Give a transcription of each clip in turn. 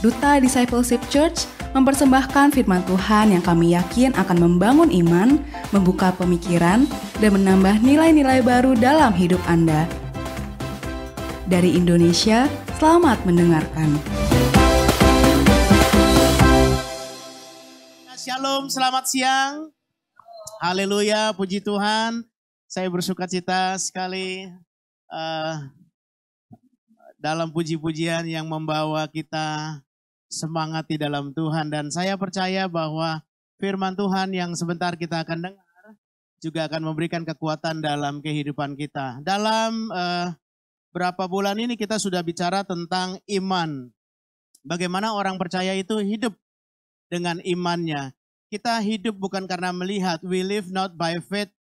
Duta Discipleship Church mempersembahkan firman Tuhan yang kami yakin akan membangun iman, membuka pemikiran, dan menambah nilai-nilai baru dalam hidup Anda. Dari Indonesia, selamat mendengarkan. Shalom, selamat siang. Haleluya, puji Tuhan. Saya bersuka cita sekali uh, dalam puji-pujian yang membawa kita semangat di dalam Tuhan. Dan saya percaya bahwa firman Tuhan yang sebentar kita akan dengar juga akan memberikan kekuatan dalam kehidupan kita. Dalam uh, berapa bulan ini kita sudah bicara tentang iman. Bagaimana orang percaya itu hidup dengan imannya. Kita hidup bukan karena melihat, we live not by faith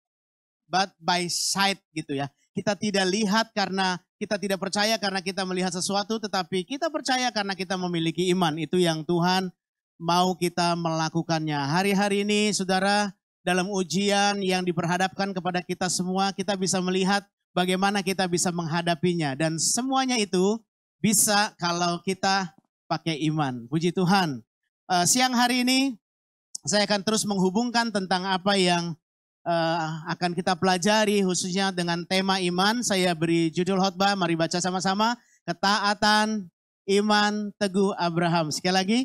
but by sight gitu ya. Kita tidak lihat karena kita tidak percaya karena kita melihat sesuatu, tetapi kita percaya karena kita memiliki iman. Itu yang Tuhan mau kita melakukannya. Hari-hari ini, saudara, dalam ujian yang diperhadapkan kepada kita semua, kita bisa melihat bagaimana kita bisa menghadapinya. Dan semuanya itu bisa kalau kita pakai iman. Puji Tuhan. Uh, siang hari ini, saya akan terus menghubungkan tentang apa yang uh, akan kita pelajari khususnya dengan tema iman. Saya beri judul khotbah, mari baca sama-sama. Ketaatan iman teguh Abraham. Sekali lagi,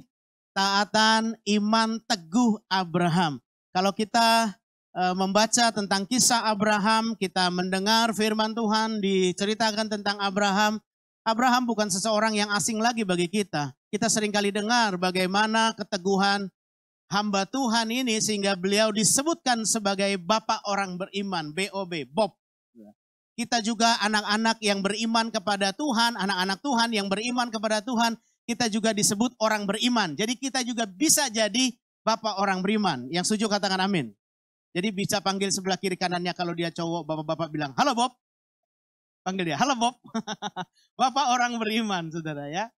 taatan iman teguh Abraham. Kalau kita uh, membaca tentang kisah Abraham, kita mendengar firman Tuhan diceritakan tentang Abraham. Abraham bukan seseorang yang asing lagi bagi kita. Kita sering kali dengar bagaimana keteguhan hamba Tuhan ini sehingga beliau disebutkan sebagai bapak orang beriman, BOB, Bob. Kita juga anak-anak yang beriman kepada Tuhan, anak-anak Tuhan yang beriman kepada Tuhan, kita juga disebut orang beriman. Jadi kita juga bisa jadi bapak orang beriman. Yang setuju katakan amin. Jadi bisa panggil sebelah kiri kanannya kalau dia cowok, bapak-bapak bilang, halo Bob. Panggil dia, halo Bob. bapak orang beriman, saudara ya.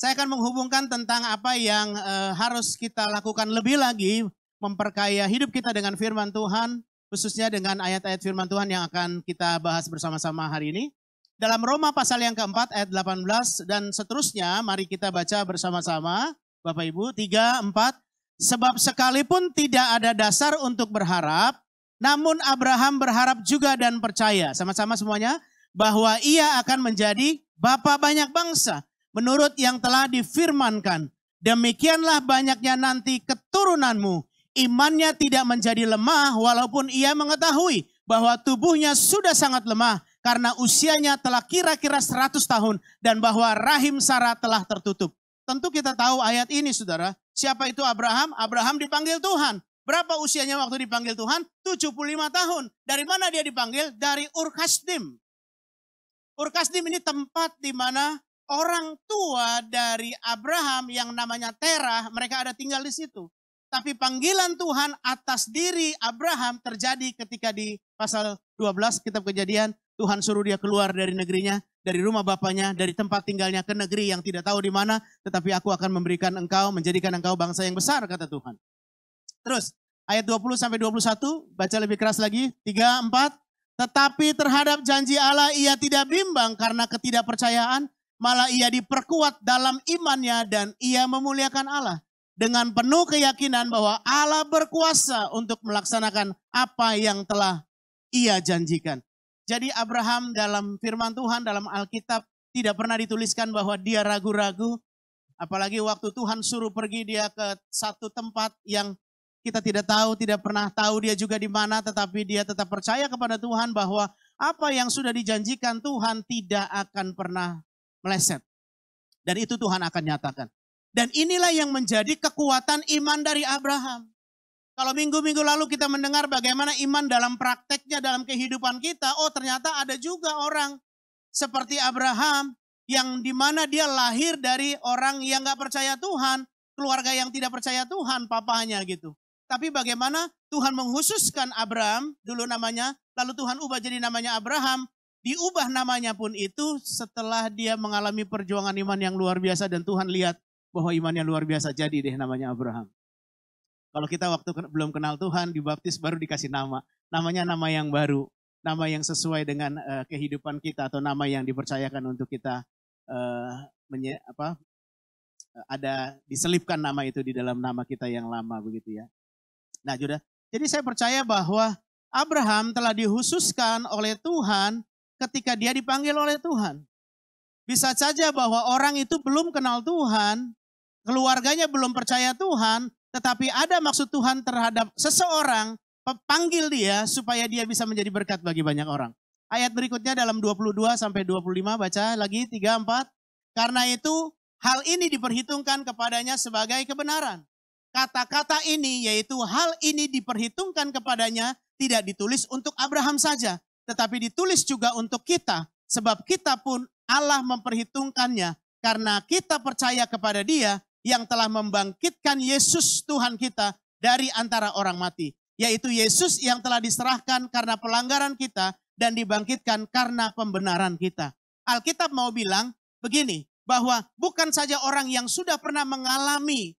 Saya akan menghubungkan tentang apa yang uh, harus kita lakukan lebih lagi memperkaya hidup kita dengan firman Tuhan, khususnya dengan ayat-ayat firman Tuhan yang akan kita bahas bersama-sama hari ini. Dalam Roma pasal yang keempat ayat 18 dan seterusnya, mari kita baca bersama-sama. Bapak Ibu, 3, 4. Sebab sekalipun tidak ada dasar untuk berharap, namun Abraham berharap juga dan percaya. Sama-sama semuanya. Bahwa ia akan menjadi Bapak banyak bangsa menurut yang telah difirmankan. Demikianlah banyaknya nanti keturunanmu. Imannya tidak menjadi lemah walaupun ia mengetahui bahwa tubuhnya sudah sangat lemah karena usianya telah kira-kira 100 tahun dan bahwa rahim Sarah telah tertutup. Tentu kita tahu ayat ini saudara. Siapa itu Abraham? Abraham dipanggil Tuhan. Berapa usianya waktu dipanggil Tuhan? 75 tahun. Dari mana dia dipanggil? Dari Urkasdim. Urkasdim ini tempat di mana orang tua dari Abraham yang namanya Terah, mereka ada tinggal di situ. Tapi panggilan Tuhan atas diri Abraham terjadi ketika di pasal 12 kitab kejadian. Tuhan suruh dia keluar dari negerinya, dari rumah bapaknya, dari tempat tinggalnya ke negeri yang tidak tahu di mana. Tetapi aku akan memberikan engkau, menjadikan engkau bangsa yang besar, kata Tuhan. Terus ayat 20 sampai 21, baca lebih keras lagi. 3, 4. Tetapi terhadap janji Allah ia tidak bimbang karena ketidakpercayaan malah ia diperkuat dalam imannya dan ia memuliakan Allah dengan penuh keyakinan bahwa Allah berkuasa untuk melaksanakan apa yang telah ia janjikan. Jadi Abraham dalam firman Tuhan dalam Alkitab tidak pernah dituliskan bahwa dia ragu-ragu. Apalagi waktu Tuhan suruh pergi dia ke satu tempat yang kita tidak tahu, tidak pernah tahu dia juga di mana, tetapi dia tetap percaya kepada Tuhan bahwa apa yang sudah dijanjikan Tuhan tidak akan pernah meleset. Dan itu Tuhan akan nyatakan. Dan inilah yang menjadi kekuatan iman dari Abraham. Kalau minggu-minggu lalu kita mendengar bagaimana iman dalam prakteknya dalam kehidupan kita, oh ternyata ada juga orang seperti Abraham yang di mana dia lahir dari orang yang gak percaya Tuhan, keluarga yang tidak percaya Tuhan, papanya gitu. Tapi bagaimana Tuhan menghususkan Abraham, dulu namanya, lalu Tuhan ubah jadi namanya Abraham, Diubah namanya pun itu setelah dia mengalami perjuangan iman yang luar biasa dan Tuhan lihat bahwa imannya luar biasa jadi deh namanya Abraham. Kalau kita waktu belum kenal Tuhan dibaptis baru dikasih nama. Namanya nama yang baru, nama yang sesuai dengan uh, kehidupan kita atau nama yang dipercayakan untuk kita uh, menye, apa, ada diselipkan nama itu di dalam nama kita yang lama begitu ya. Nah, sudah. Jadi saya percaya bahwa Abraham telah dihususkan oleh Tuhan ketika dia dipanggil oleh Tuhan. Bisa saja bahwa orang itu belum kenal Tuhan, keluarganya belum percaya Tuhan, tetapi ada maksud Tuhan terhadap seseorang, panggil dia supaya dia bisa menjadi berkat bagi banyak orang. Ayat berikutnya dalam 22 sampai 25 baca lagi 3 4. Karena itu hal ini diperhitungkan kepadanya sebagai kebenaran. Kata-kata ini yaitu hal ini diperhitungkan kepadanya tidak ditulis untuk Abraham saja, tetapi ditulis juga untuk kita sebab kita pun Allah memperhitungkannya karena kita percaya kepada Dia yang telah membangkitkan Yesus Tuhan kita dari antara orang mati, yaitu Yesus yang telah diserahkan karena pelanggaran kita dan dibangkitkan karena pembenaran kita. Alkitab mau bilang begini, bahwa bukan saja orang yang sudah pernah mengalami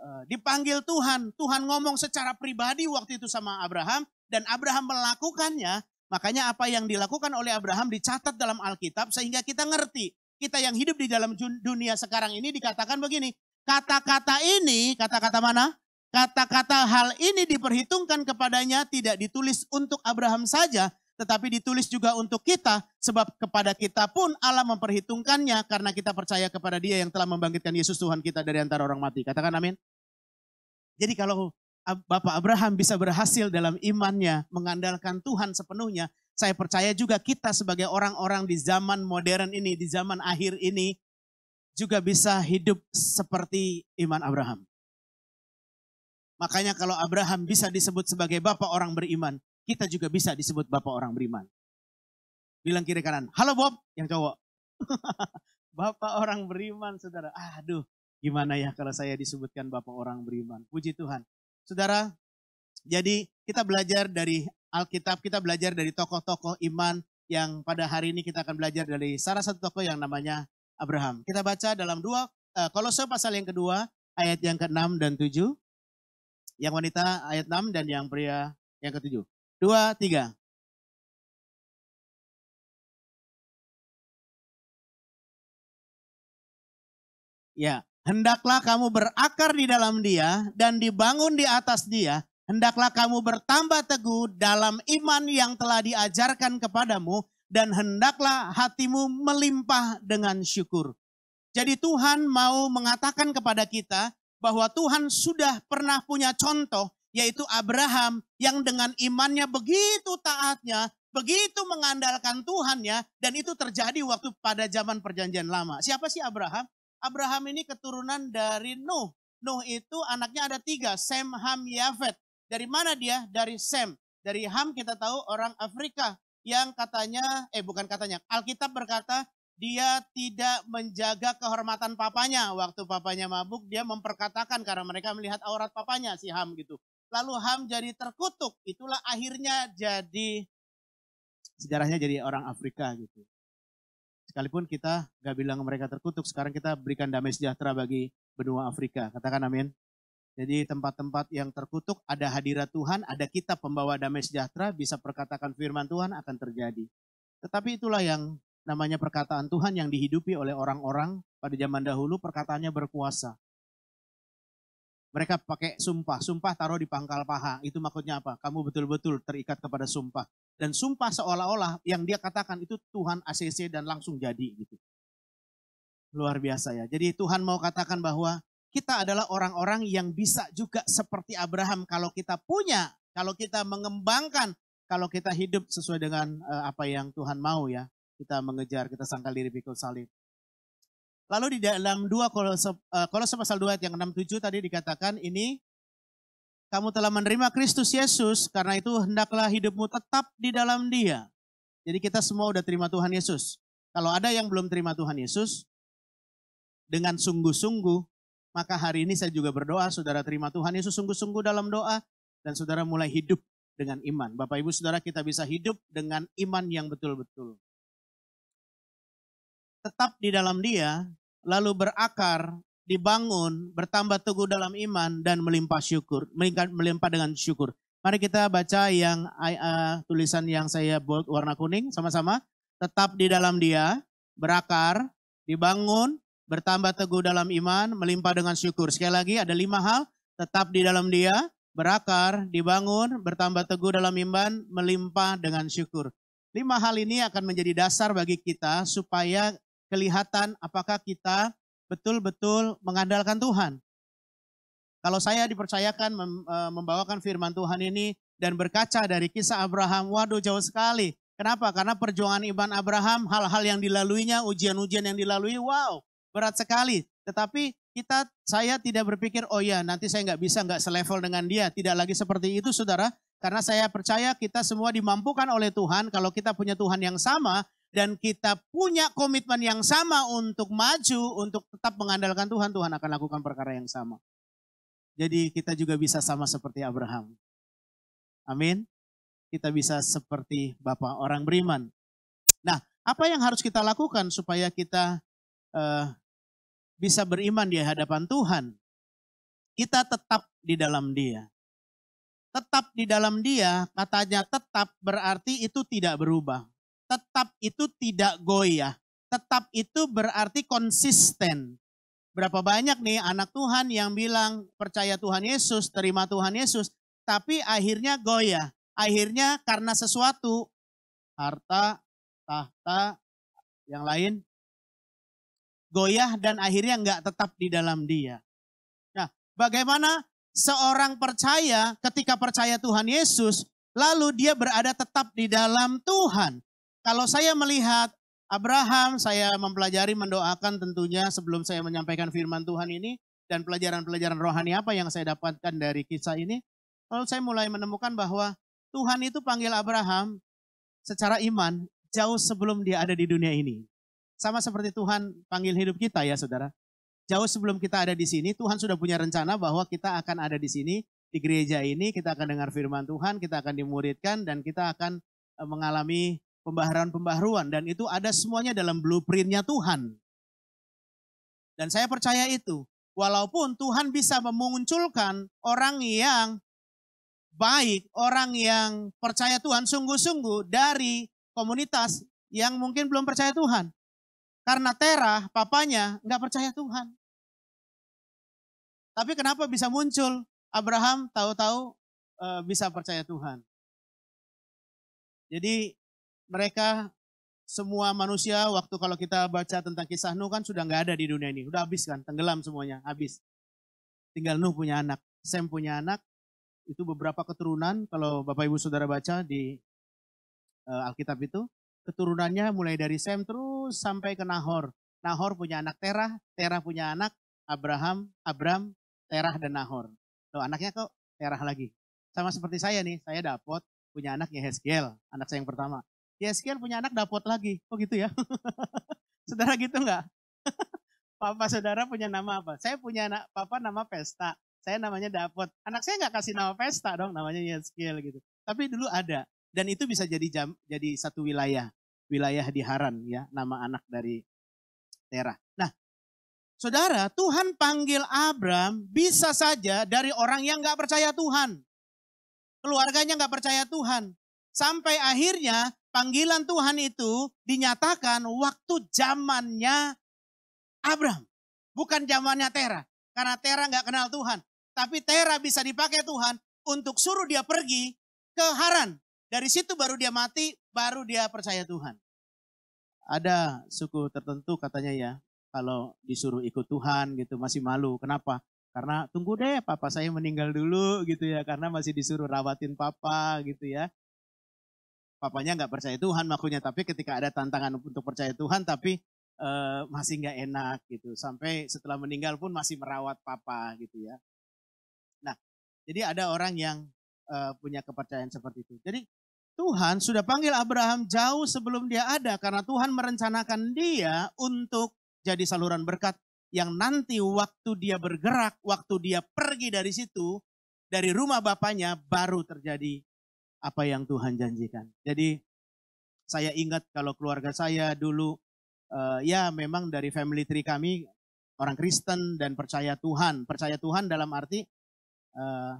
uh, dipanggil Tuhan, Tuhan ngomong secara pribadi waktu itu sama Abraham dan Abraham melakukannya, Makanya apa yang dilakukan oleh Abraham dicatat dalam Alkitab sehingga kita ngerti. Kita yang hidup di dalam dunia sekarang ini dikatakan begini. Kata-kata ini, kata-kata mana? Kata-kata hal ini diperhitungkan kepadanya tidak ditulis untuk Abraham saja, tetapi ditulis juga untuk kita, sebab kepada kita pun Allah memperhitungkannya karena kita percaya kepada Dia yang telah membangkitkan Yesus Tuhan kita dari antara orang mati. Katakan amin. Jadi kalau Bapak Abraham bisa berhasil dalam imannya mengandalkan Tuhan sepenuhnya, saya percaya juga kita sebagai orang-orang di zaman modern ini, di zaman akhir ini, juga bisa hidup seperti iman Abraham. Makanya kalau Abraham bisa disebut sebagai bapak orang beriman, kita juga bisa disebut bapak orang beriman. Bilang kiri kanan, halo Bob, yang cowok. bapak orang beriman, saudara. Aduh, gimana ya kalau saya disebutkan bapak orang beriman. Puji Tuhan. Saudara, jadi kita belajar dari Alkitab, kita belajar dari tokoh-tokoh iman yang pada hari ini kita akan belajar dari salah satu tokoh yang namanya Abraham. Kita baca dalam dua, uh, Kolose pasal yang kedua, ayat yang ke-6 dan 7. Yang wanita ayat 6 dan yang pria yang ke-7. Dua, tiga. Ya, Hendaklah kamu berakar di dalam dia dan dibangun di atas dia. Hendaklah kamu bertambah teguh dalam iman yang telah diajarkan kepadamu dan hendaklah hatimu melimpah dengan syukur. Jadi Tuhan mau mengatakan kepada kita bahwa Tuhan sudah pernah punya contoh yaitu Abraham yang dengan imannya begitu taatnya, begitu mengandalkan Tuhannya dan itu terjadi waktu pada zaman perjanjian lama. Siapa sih Abraham? Abraham ini keturunan dari Nuh. Nuh itu anaknya ada tiga, Sem, Ham, Yafet. Dari mana dia? Dari Sem. Dari Ham kita tahu orang Afrika yang katanya, eh bukan katanya, Alkitab berkata dia tidak menjaga kehormatan papanya. Waktu papanya mabuk, dia memperkatakan karena mereka melihat aurat papanya, si Ham gitu. Lalu Ham jadi terkutuk. Itulah akhirnya jadi, sejarahnya jadi orang Afrika gitu. Sekalipun kita gak bilang mereka terkutuk, sekarang kita berikan damai sejahtera bagi benua Afrika. Katakan amin. Jadi tempat-tempat yang terkutuk ada hadirat Tuhan, ada kita pembawa damai sejahtera, bisa perkatakan firman Tuhan akan terjadi. Tetapi itulah yang namanya perkataan Tuhan yang dihidupi oleh orang-orang pada zaman dahulu, perkataannya berkuasa. Mereka pakai sumpah, sumpah taruh di pangkal paha. Itu maksudnya apa? Kamu betul-betul terikat kepada sumpah. Dan sumpah seolah-olah yang dia katakan itu Tuhan ACC dan langsung jadi gitu. Luar biasa ya. Jadi Tuhan mau katakan bahwa kita adalah orang-orang yang bisa juga seperti Abraham kalau kita punya, kalau kita mengembangkan, kalau kita hidup sesuai dengan uh, apa yang Tuhan mau ya. Kita mengejar, kita sangkal diri pikul salib. Lalu di dalam 2 Kolose, uh, Kolose pasal 2 ayat yang 6 7 tadi dikatakan ini kamu telah menerima Kristus Yesus, karena itu hendaklah hidupmu tetap di dalam dia. Jadi kita semua udah terima Tuhan Yesus. Kalau ada yang belum terima Tuhan Yesus, dengan sungguh-sungguh, maka hari ini saya juga berdoa, saudara terima Tuhan Yesus sungguh-sungguh dalam doa, dan saudara mulai hidup dengan iman. Bapak Ibu Saudara kita bisa hidup dengan iman yang betul-betul. Tetap di dalam dia, lalu berakar dibangun, bertambah teguh dalam iman dan melimpah syukur, melimpah dengan syukur. Mari kita baca yang uh, tulisan yang saya bold warna kuning sama-sama. Tetap di dalam dia, berakar, dibangun, bertambah teguh dalam iman, melimpah dengan syukur. Sekali lagi ada lima hal, tetap di dalam dia, berakar, dibangun, bertambah teguh dalam iman, melimpah dengan syukur. Lima hal ini akan menjadi dasar bagi kita supaya kelihatan apakah kita betul-betul mengandalkan Tuhan. Kalau saya dipercayakan eh, membawakan firman Tuhan ini dan berkaca dari kisah Abraham, waduh jauh sekali. Kenapa? Karena perjuangan iman Abraham, hal-hal yang dilaluinya, ujian-ujian yang dilalui, wow, berat sekali. Tetapi kita, saya tidak berpikir, oh ya nanti saya nggak bisa, nggak selevel dengan dia. Tidak lagi seperti itu saudara. Karena saya percaya kita semua dimampukan oleh Tuhan kalau kita punya Tuhan yang sama dan kita punya komitmen yang sama untuk maju, untuk tetap mengandalkan Tuhan, Tuhan akan lakukan perkara yang sama. Jadi kita juga bisa sama seperti Abraham. Amin kita bisa seperti Bapak orang beriman. Nah, apa yang harus kita lakukan supaya kita uh, bisa beriman di hadapan Tuhan? Kita tetap di dalam Dia. Tetap di dalam Dia, katanya tetap berarti itu tidak berubah. Tetap itu tidak goyah. Tetap itu berarti konsisten. Berapa banyak nih anak Tuhan yang bilang percaya Tuhan Yesus, terima Tuhan Yesus, tapi akhirnya goyah akhirnya karena sesuatu, harta, tahta, yang lain, goyah dan akhirnya nggak tetap di dalam dia. Nah, bagaimana seorang percaya ketika percaya Tuhan Yesus, lalu dia berada tetap di dalam Tuhan. Kalau saya melihat Abraham, saya mempelajari, mendoakan tentunya sebelum saya menyampaikan firman Tuhan ini, dan pelajaran-pelajaran rohani apa yang saya dapatkan dari kisah ini, lalu saya mulai menemukan bahwa Tuhan itu panggil Abraham secara iman jauh sebelum dia ada di dunia ini. Sama seperti Tuhan panggil hidup kita ya saudara. Jauh sebelum kita ada di sini, Tuhan sudah punya rencana bahwa kita akan ada di sini, di gereja ini, kita akan dengar firman Tuhan, kita akan dimuridkan, dan kita akan e, mengalami pembaharuan-pembaharuan. Dan itu ada semuanya dalam blueprintnya Tuhan. Dan saya percaya itu. Walaupun Tuhan bisa memunculkan orang yang baik, orang yang percaya Tuhan sungguh-sungguh dari komunitas yang mungkin belum percaya Tuhan. Karena Terah, papanya, nggak percaya Tuhan. Tapi kenapa bisa muncul Abraham tahu-tahu e, bisa percaya Tuhan? Jadi mereka semua manusia waktu kalau kita baca tentang kisah Nuh kan sudah nggak ada di dunia ini. Udah habis kan, tenggelam semuanya, habis. Tinggal Nuh punya anak, Sem punya anak, itu beberapa keturunan kalau Bapak Ibu Saudara baca di uh, Alkitab itu keturunannya mulai dari Sem terus sampai ke Nahor. Nahor punya anak Terah, Terah punya anak Abraham, Abram, Terah dan Nahor. Tuh anaknya kok Terah lagi. Sama seperti saya nih, saya dapat punya anak Yehezkiel, anak saya yang pertama. Yehezkiel punya anak dapat lagi. Oh gitu ya. saudara gitu enggak? Papa saudara punya nama apa? Saya punya anak papa nama Pesta saya namanya Dapot. Anak saya nggak kasih nama pesta dong, namanya Yeskiel gitu. Tapi dulu ada. Dan itu bisa jadi jam, jadi satu wilayah. Wilayah di Haran ya, nama anak dari Terah. Nah, saudara, Tuhan panggil Abram bisa saja dari orang yang nggak percaya Tuhan. Keluarganya nggak percaya Tuhan. Sampai akhirnya panggilan Tuhan itu dinyatakan waktu zamannya Abram. Bukan zamannya Terah. Karena Terah nggak kenal Tuhan. Tapi Tera bisa dipakai Tuhan untuk suruh dia pergi ke Haran. Dari situ baru dia mati, baru dia percaya Tuhan. Ada suku tertentu katanya ya, kalau disuruh ikut Tuhan gitu masih malu. Kenapa? Karena tunggu deh papa saya meninggal dulu gitu ya, karena masih disuruh rawatin papa gitu ya. Papanya nggak percaya Tuhan makanya, tapi ketika ada tantangan untuk percaya Tuhan, tapi uh, masih nggak enak gitu. Sampai setelah meninggal pun masih merawat papa gitu ya. Jadi ada orang yang uh, punya kepercayaan seperti itu. Jadi Tuhan sudah panggil Abraham jauh sebelum dia ada karena Tuhan merencanakan dia untuk jadi saluran berkat yang nanti waktu dia bergerak, waktu dia pergi dari situ, dari rumah bapaknya baru terjadi apa yang Tuhan janjikan. Jadi saya ingat kalau keluarga saya dulu uh, ya memang dari family tree kami orang Kristen dan percaya Tuhan. Percaya Tuhan dalam arti Eh,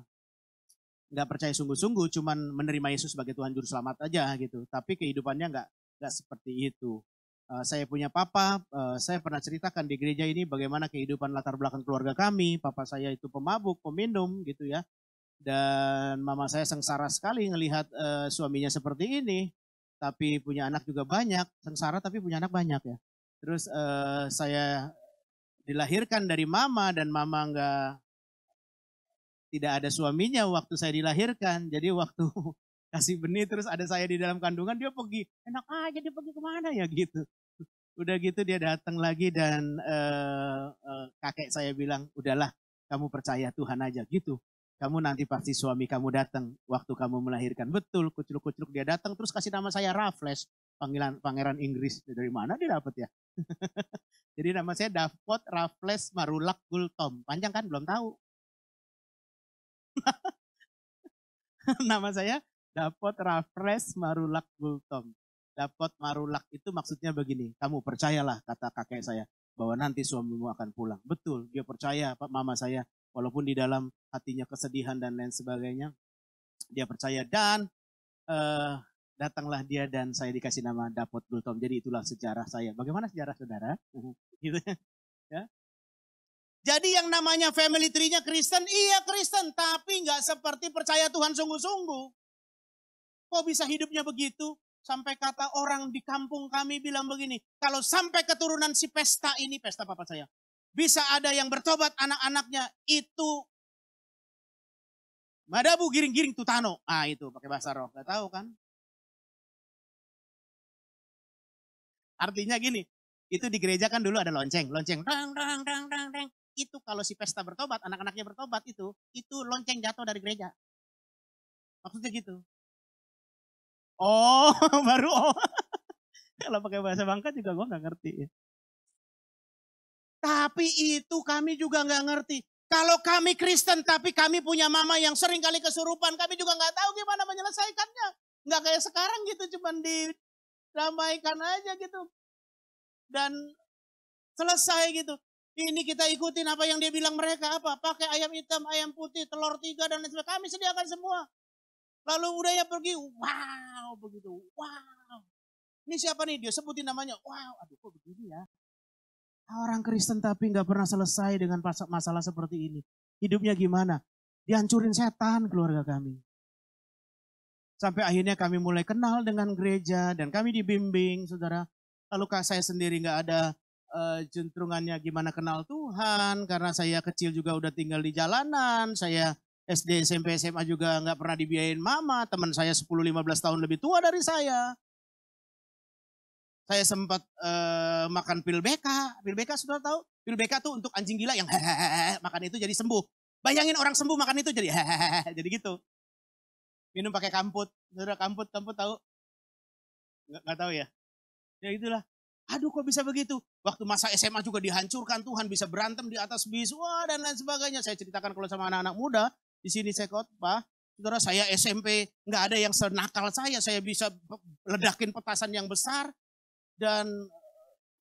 nggak uh, percaya sungguh-sungguh, cuman menerima Yesus sebagai Tuhan Juru Selamat aja gitu. Tapi kehidupannya nggak nggak seperti itu. Uh, saya punya papa, uh, saya pernah ceritakan di gereja ini bagaimana kehidupan latar belakang keluarga kami. Papa saya itu pemabuk, peminum gitu ya. Dan mama saya sengsara sekali melihat uh, suaminya seperti ini. Tapi punya anak juga banyak, sengsara tapi punya anak banyak ya. Terus uh, saya dilahirkan dari mama dan mama nggak tidak ada suaminya waktu saya dilahirkan. Jadi waktu kasih benih terus ada saya di dalam kandungan dia pergi enak aja dia pergi ke mana ya gitu udah gitu dia datang lagi dan uh, uh, kakek saya bilang udahlah kamu percaya Tuhan aja gitu kamu nanti pasti suami kamu datang waktu kamu melahirkan. Betul kucluk-kucluk dia datang terus kasih nama saya Raffles. Panggilan pangeran Inggris. Dari mana dia dapat ya? Jadi nama saya Davot Raffles Marulak Gultom. Panjang kan? Belum tahu. Nama saya dapat Rafres Marulak Gultom. Dapat Marulak itu maksudnya begini, kamu percayalah kata kakek saya bahwa nanti suamimu akan pulang. Betul, dia percaya Pak Mama saya walaupun di dalam hatinya kesedihan dan lain sebagainya. Dia percaya dan uh, datanglah dia dan saya dikasih nama Dapot Gultom. Jadi itulah sejarah saya. Bagaimana sejarah saudara? gitu ya. Jadi yang namanya family tree-nya Kristen, iya Kristen, tapi nggak seperti percaya Tuhan sungguh-sungguh. Kok bisa hidupnya begitu? Sampai kata orang di kampung kami bilang begini, kalau sampai keturunan si pesta ini, pesta papa saya, bisa ada yang bertobat anak-anaknya itu Madabu giring-giring tutano. Ah itu pakai bahasa roh. Gak tahu kan? Artinya gini, itu di gereja kan dulu ada lonceng, lonceng, dang, dang, dang, dang, dang. Itu kalau si pesta bertobat, anak-anaknya bertobat itu, itu lonceng jatuh dari gereja. Maksudnya gitu. Oh, baru oh. Kalau pakai bahasa Bangka juga gue nggak ngerti. Tapi itu kami juga nggak ngerti. Kalau kami Kristen tapi kami punya mama yang sering kali kesurupan, kami juga nggak tahu gimana menyelesaikannya. Nggak kayak sekarang gitu, cuman didamaikan aja gitu. Dan selesai gitu. Ini kita ikutin apa yang dia bilang mereka apa? Pakai ayam hitam, ayam putih, telur tiga dan lain sebagainya. Kami sediakan semua. Lalu udah ya pergi, wow begitu, wow. Ini siapa nih? Dia sebutin namanya, wow, aduh kok begini ya. Orang Kristen tapi nggak pernah selesai dengan masalah seperti ini. Hidupnya gimana? Dihancurin setan keluarga kami. Sampai akhirnya kami mulai kenal dengan gereja dan kami dibimbing, saudara. Lalu saya sendiri nggak ada uh, gimana kenal Tuhan karena saya kecil juga udah tinggal di jalanan, saya SD, SMP, SMA juga nggak pernah dibiayain mama. Teman saya 10-15 tahun lebih tua dari saya. Saya sempat uh, makan pil BK. Pil BK sudah tahu? Pil BK tuh untuk anjing gila yang makan itu jadi sembuh. Bayangin orang sembuh makan itu jadi jadi gitu. Minum pakai kamput. Sudah kamput, kamput tahu? Nggak, nggak tahu ya? Ya itulah. Aduh kok bisa begitu? Waktu masa SMA juga dihancurkan Tuhan bisa berantem di atas bis, wah dan lain sebagainya. Saya ceritakan kalau sama anak-anak muda, di sini saya khotbah, saudara saya SMP nggak ada yang senakal saya, saya bisa ledakin petasan yang besar dan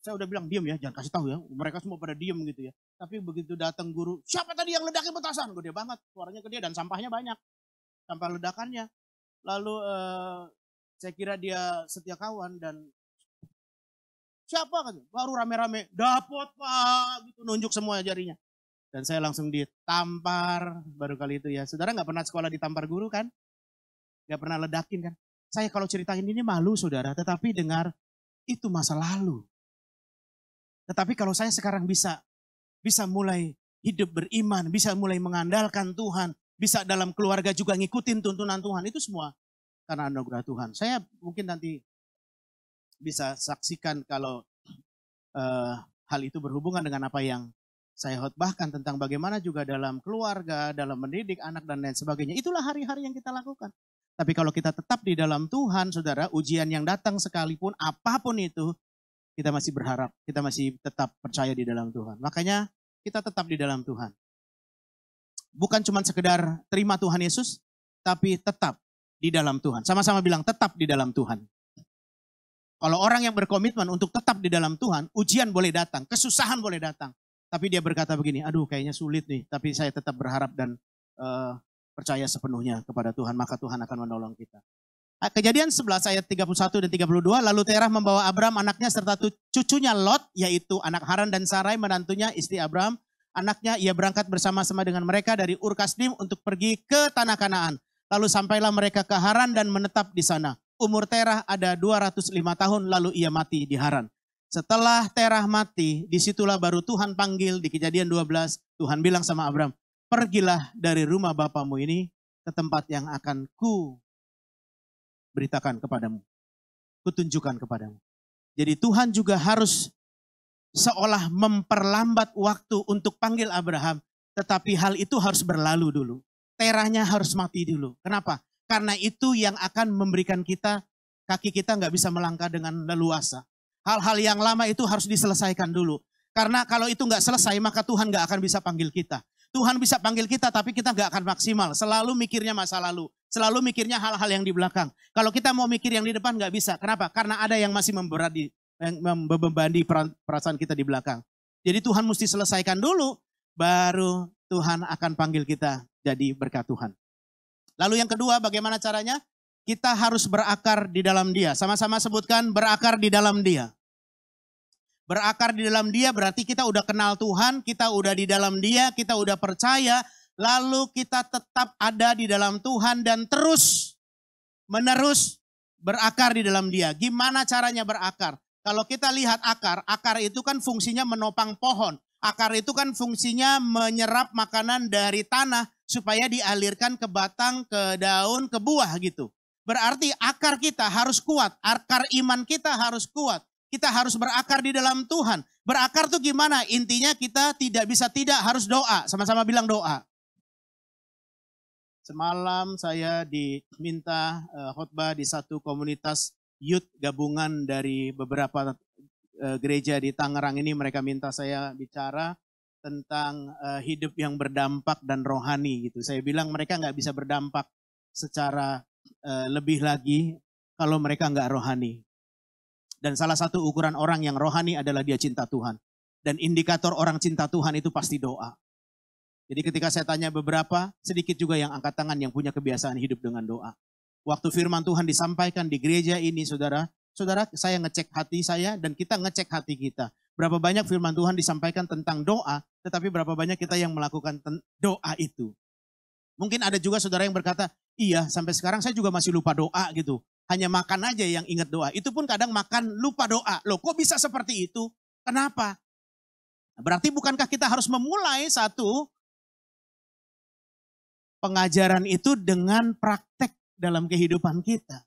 saya udah bilang diam ya, jangan kasih tahu ya. Mereka semua pada diam gitu ya. Tapi begitu datang guru, siapa tadi yang ledakin petasan? Gede banget, suaranya gede dan sampahnya banyak. Sampah ledakannya. Lalu eh, saya kira dia setia kawan dan siapa kan? Baru rame-rame, dapat pak, gitu nunjuk semua jarinya. Dan saya langsung ditampar baru kali itu ya. Saudara nggak pernah sekolah ditampar guru kan? Nggak pernah ledakin kan? Saya kalau ceritain ini malu saudara, tetapi dengar itu masa lalu. Tetapi kalau saya sekarang bisa bisa mulai hidup beriman, bisa mulai mengandalkan Tuhan, bisa dalam keluarga juga ngikutin tuntunan Tuhan, itu semua karena anugerah Tuhan. Saya mungkin nanti bisa saksikan kalau uh, hal itu berhubungan dengan apa yang saya khotbahkan tentang bagaimana juga dalam keluarga, dalam mendidik anak dan lain sebagainya. Itulah hari-hari yang kita lakukan. Tapi kalau kita tetap di dalam Tuhan, saudara, ujian yang datang sekalipun, apa pun itu, kita masih berharap, kita masih tetap percaya di dalam Tuhan. Makanya kita tetap di dalam Tuhan. Bukan cuma sekedar terima Tuhan Yesus, tapi tetap di dalam Tuhan. Sama-sama bilang tetap di dalam Tuhan. Kalau orang yang berkomitmen untuk tetap di dalam Tuhan, ujian boleh datang, kesusahan boleh datang. Tapi dia berkata begini, aduh kayaknya sulit nih, tapi saya tetap berharap dan uh, percaya sepenuhnya kepada Tuhan, maka Tuhan akan menolong kita. Kejadian 11 ayat 31 dan 32, lalu Terah membawa Abram anaknya serta cucunya Lot, yaitu anak Haran dan Sarai menantunya istri Abram. Anaknya ia berangkat bersama-sama dengan mereka dari Ur Kasdim untuk pergi ke tanah Kanaan. Lalu sampailah mereka ke Haran dan menetap di sana. Umur Terah ada 205 tahun lalu ia mati di Haran. Setelah Terah mati, di situlah baru Tuhan panggil di kejadian 12. Tuhan bilang sama Abram, pergilah dari rumah bapamu ini ke tempat yang akan ku beritakan kepadamu. Kutunjukkan kepadamu. Jadi Tuhan juga harus seolah memperlambat waktu untuk panggil Abraham. Tetapi hal itu harus berlalu dulu. Terahnya harus mati dulu. Kenapa? Karena itu yang akan memberikan kita, kaki kita nggak bisa melangkah dengan leluasa. Hal-hal yang lama itu harus diselesaikan dulu. Karena kalau itu nggak selesai, maka Tuhan nggak akan bisa panggil kita. Tuhan bisa panggil kita, tapi kita nggak akan maksimal. Selalu mikirnya masa lalu. Selalu mikirnya hal-hal yang di belakang. Kalau kita mau mikir yang di depan nggak bisa. Kenapa? Karena ada yang masih memberadi, membebani perasaan kita di belakang. Jadi Tuhan mesti selesaikan dulu, baru Tuhan akan panggil kita jadi berkat Tuhan. Lalu yang kedua, bagaimana caranya? Kita harus berakar di dalam dia. Sama-sama sebutkan berakar di dalam dia. Berakar di dalam dia berarti kita udah kenal Tuhan, kita udah di dalam dia, kita udah percaya, lalu kita tetap ada di dalam Tuhan dan terus menerus berakar di dalam dia. Gimana caranya berakar? Kalau kita lihat akar, akar itu kan fungsinya menopang pohon. Akar itu kan fungsinya menyerap makanan dari tanah supaya dialirkan ke batang, ke daun, ke buah gitu. Berarti akar kita harus kuat, akar iman kita harus kuat kita harus berakar di dalam Tuhan. Berakar tuh gimana? Intinya kita tidak bisa tidak harus doa. Sama-sama bilang doa. Semalam saya diminta uh, khotbah di satu komunitas youth gabungan dari beberapa uh, gereja di Tangerang ini. Mereka minta saya bicara tentang uh, hidup yang berdampak dan rohani gitu. Saya bilang mereka nggak bisa berdampak secara lebih lagi kalau mereka nggak rohani. Dan salah satu ukuran orang yang rohani adalah dia cinta Tuhan. Dan indikator orang cinta Tuhan itu pasti doa. Jadi ketika saya tanya beberapa, sedikit juga yang angkat tangan yang punya kebiasaan hidup dengan doa. Waktu firman Tuhan disampaikan di gereja ini, saudara, saudara saya ngecek hati saya dan kita ngecek hati kita. Berapa banyak firman Tuhan disampaikan tentang doa, tetapi berapa banyak kita yang melakukan doa itu. Mungkin ada juga saudara yang berkata, iya sampai sekarang saya juga masih lupa doa gitu hanya makan aja yang ingat doa. Itu pun kadang makan lupa doa. Loh kok bisa seperti itu? Kenapa? Berarti bukankah kita harus memulai satu pengajaran itu dengan praktek dalam kehidupan kita.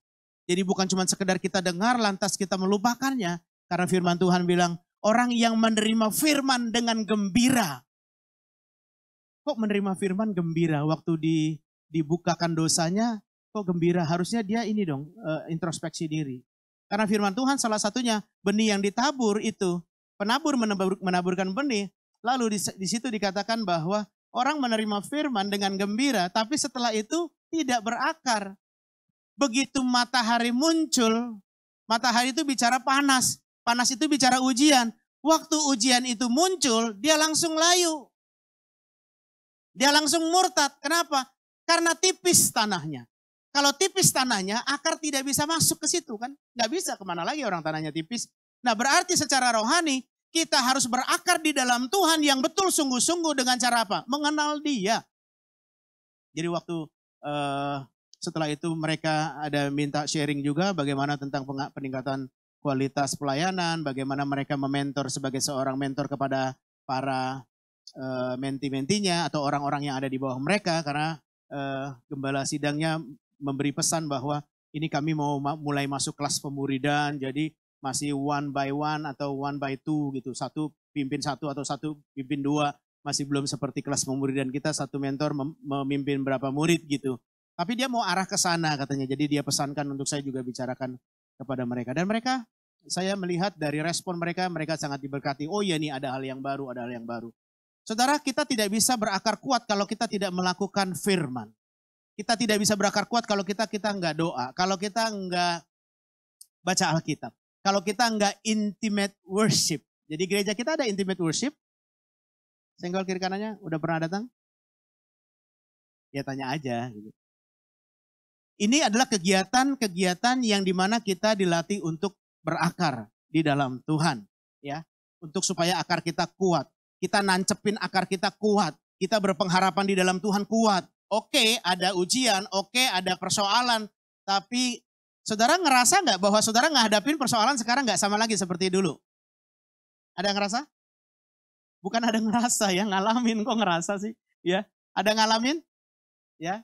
Jadi bukan cuma sekedar kita dengar lantas kita melupakannya. Karena firman Tuhan bilang, orang yang menerima firman dengan gembira. Kok menerima firman gembira? Waktu di, dibukakan dosanya, kok gembira? Harusnya dia ini dong, uh, introspeksi diri. Karena firman Tuhan salah satunya benih yang ditabur itu, penabur menabur, menaburkan benih, lalu di, di situ dikatakan bahwa orang menerima firman dengan gembira, tapi setelah itu tidak berakar. Begitu matahari muncul, matahari itu bicara panas, panas itu bicara ujian. Waktu ujian itu muncul, dia langsung layu. Dia langsung murtad. Kenapa? Karena tipis tanahnya. Kalau tipis tanahnya, akar tidak bisa masuk ke situ kan. Nggak bisa ke mana lagi orang tanahnya tipis. Nah berarti secara rohani, kita harus berakar di dalam Tuhan yang betul sungguh-sungguh dengan cara apa? Mengenal dia. Jadi waktu uh, setelah itu mereka ada minta sharing juga bagaimana tentang peningkatan kualitas pelayanan, bagaimana mereka mementor sebagai seorang mentor kepada para uh, menti-mentinya atau orang-orang yang ada di bawah mereka karena uh, gembala sidangnya memberi pesan bahwa ini kami mau mulai masuk kelas pemuridan, jadi masih one by one atau one by two gitu. Satu pimpin satu atau satu pimpin dua. Masih belum seperti kelas pemuridan kita, satu mentor memimpin berapa murid gitu. Tapi dia mau arah ke sana katanya. Jadi dia pesankan untuk saya juga bicarakan kepada mereka. Dan mereka, saya melihat dari respon mereka, mereka sangat diberkati. Oh iya nih ada hal yang baru, ada hal yang baru. Saudara, kita tidak bisa berakar kuat kalau kita tidak melakukan firman. Kita tidak bisa berakar kuat kalau kita kita nggak doa, kalau kita nggak baca Alkitab, kalau kita nggak intimate worship. Jadi gereja kita ada intimate worship. Senggol kiri kanannya, udah pernah datang? Ya tanya aja. Gitu. ini adalah kegiatan-kegiatan yang di mana kita dilatih untuk berakar di dalam Tuhan. ya Untuk supaya akar kita kuat. Kita nancepin akar kita kuat. Kita berpengharapan di dalam Tuhan kuat. Oke ada ujian, oke ada persoalan. Tapi saudara ngerasa nggak bahwa saudara ngadapin persoalan sekarang nggak sama lagi seperti dulu? Ada yang ngerasa? Bukan ada ngerasa ya, ngalamin kok ngerasa sih? Ya, ada ngalamin? Ya,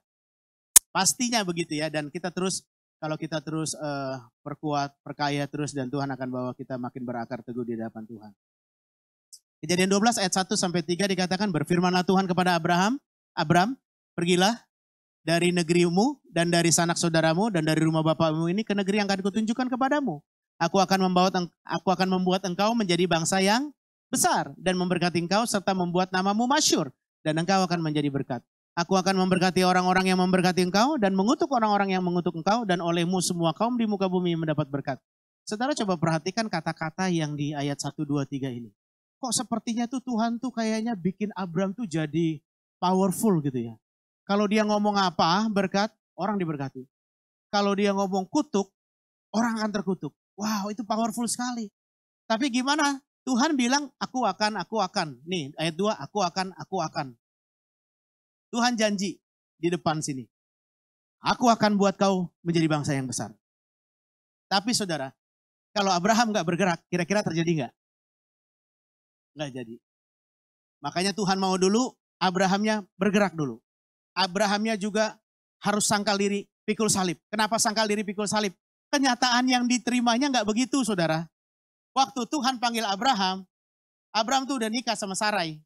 Pastinya begitu ya dan kita terus kalau kita terus uh, perkuat, perkaya terus dan Tuhan akan bawa kita makin berakar teguh di hadapan Tuhan. Kejadian 12 ayat 1 sampai 3 dikatakan berfirmanlah Tuhan kepada Abraham, Abram, pergilah dari negerimu dan dari sanak saudaramu dan dari rumah bapakmu ini ke negeri yang akan kutunjukkan kepadamu. Aku akan membawa aku akan membuat engkau menjadi bangsa yang besar dan memberkati engkau serta membuat namamu masyur dan engkau akan menjadi berkat. Aku akan memberkati orang-orang yang memberkati engkau dan mengutuk orang-orang yang mengutuk engkau dan olehmu semua kaum di muka bumi mendapat berkat. Saudara coba perhatikan kata-kata yang di ayat 1, 2, 3 ini. Kok sepertinya tuh Tuhan tuh kayaknya bikin Abram tuh jadi powerful gitu ya. Kalau dia ngomong apa berkat, orang diberkati. Kalau dia ngomong kutuk, orang akan terkutuk. Wow itu powerful sekali. Tapi gimana? Tuhan bilang aku akan, aku akan. Nih ayat 2, aku akan, aku akan. Tuhan janji di depan sini. Aku akan buat kau menjadi bangsa yang besar. Tapi saudara, kalau Abraham gak bergerak, kira-kira terjadi nggak? Nggak jadi. Makanya Tuhan mau dulu, Abrahamnya bergerak dulu. Abrahamnya juga harus sangkal diri, pikul salib. Kenapa sangkal diri, pikul salib? Kenyataan yang diterimanya nggak begitu, saudara. Waktu Tuhan panggil Abraham, Abraham tuh udah nikah sama Sarai.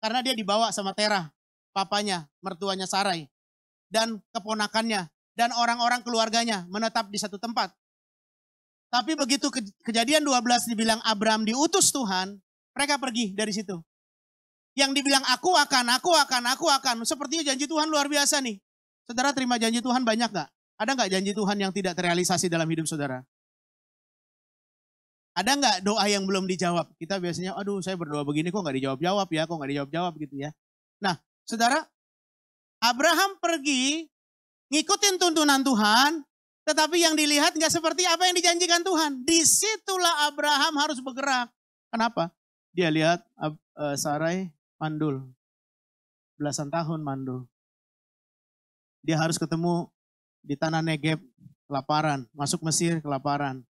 Karena dia dibawa sama Terah papanya, mertuanya Sarai, dan keponakannya, dan orang-orang keluarganya menetap di satu tempat. Tapi begitu kejadian 12 dibilang Abraham diutus Tuhan, mereka pergi dari situ. Yang dibilang aku akan, aku akan, aku akan. Sepertinya janji Tuhan luar biasa nih. Saudara terima janji Tuhan banyak gak? Ada nggak janji Tuhan yang tidak terrealisasi dalam hidup saudara? Ada nggak doa yang belum dijawab? Kita biasanya, aduh saya berdoa begini kok nggak dijawab-jawab ya, kok nggak dijawab-jawab gitu ya. Nah, Saudara, Abraham pergi ngikutin tuntunan Tuhan, tetapi yang dilihat nggak seperti apa yang dijanjikan Tuhan. Di situlah Abraham harus bergerak. Kenapa? Dia lihat uh, Sarai mandul. Belasan tahun mandul. Dia harus ketemu di tanah Negeb kelaparan. Masuk Mesir kelaparan.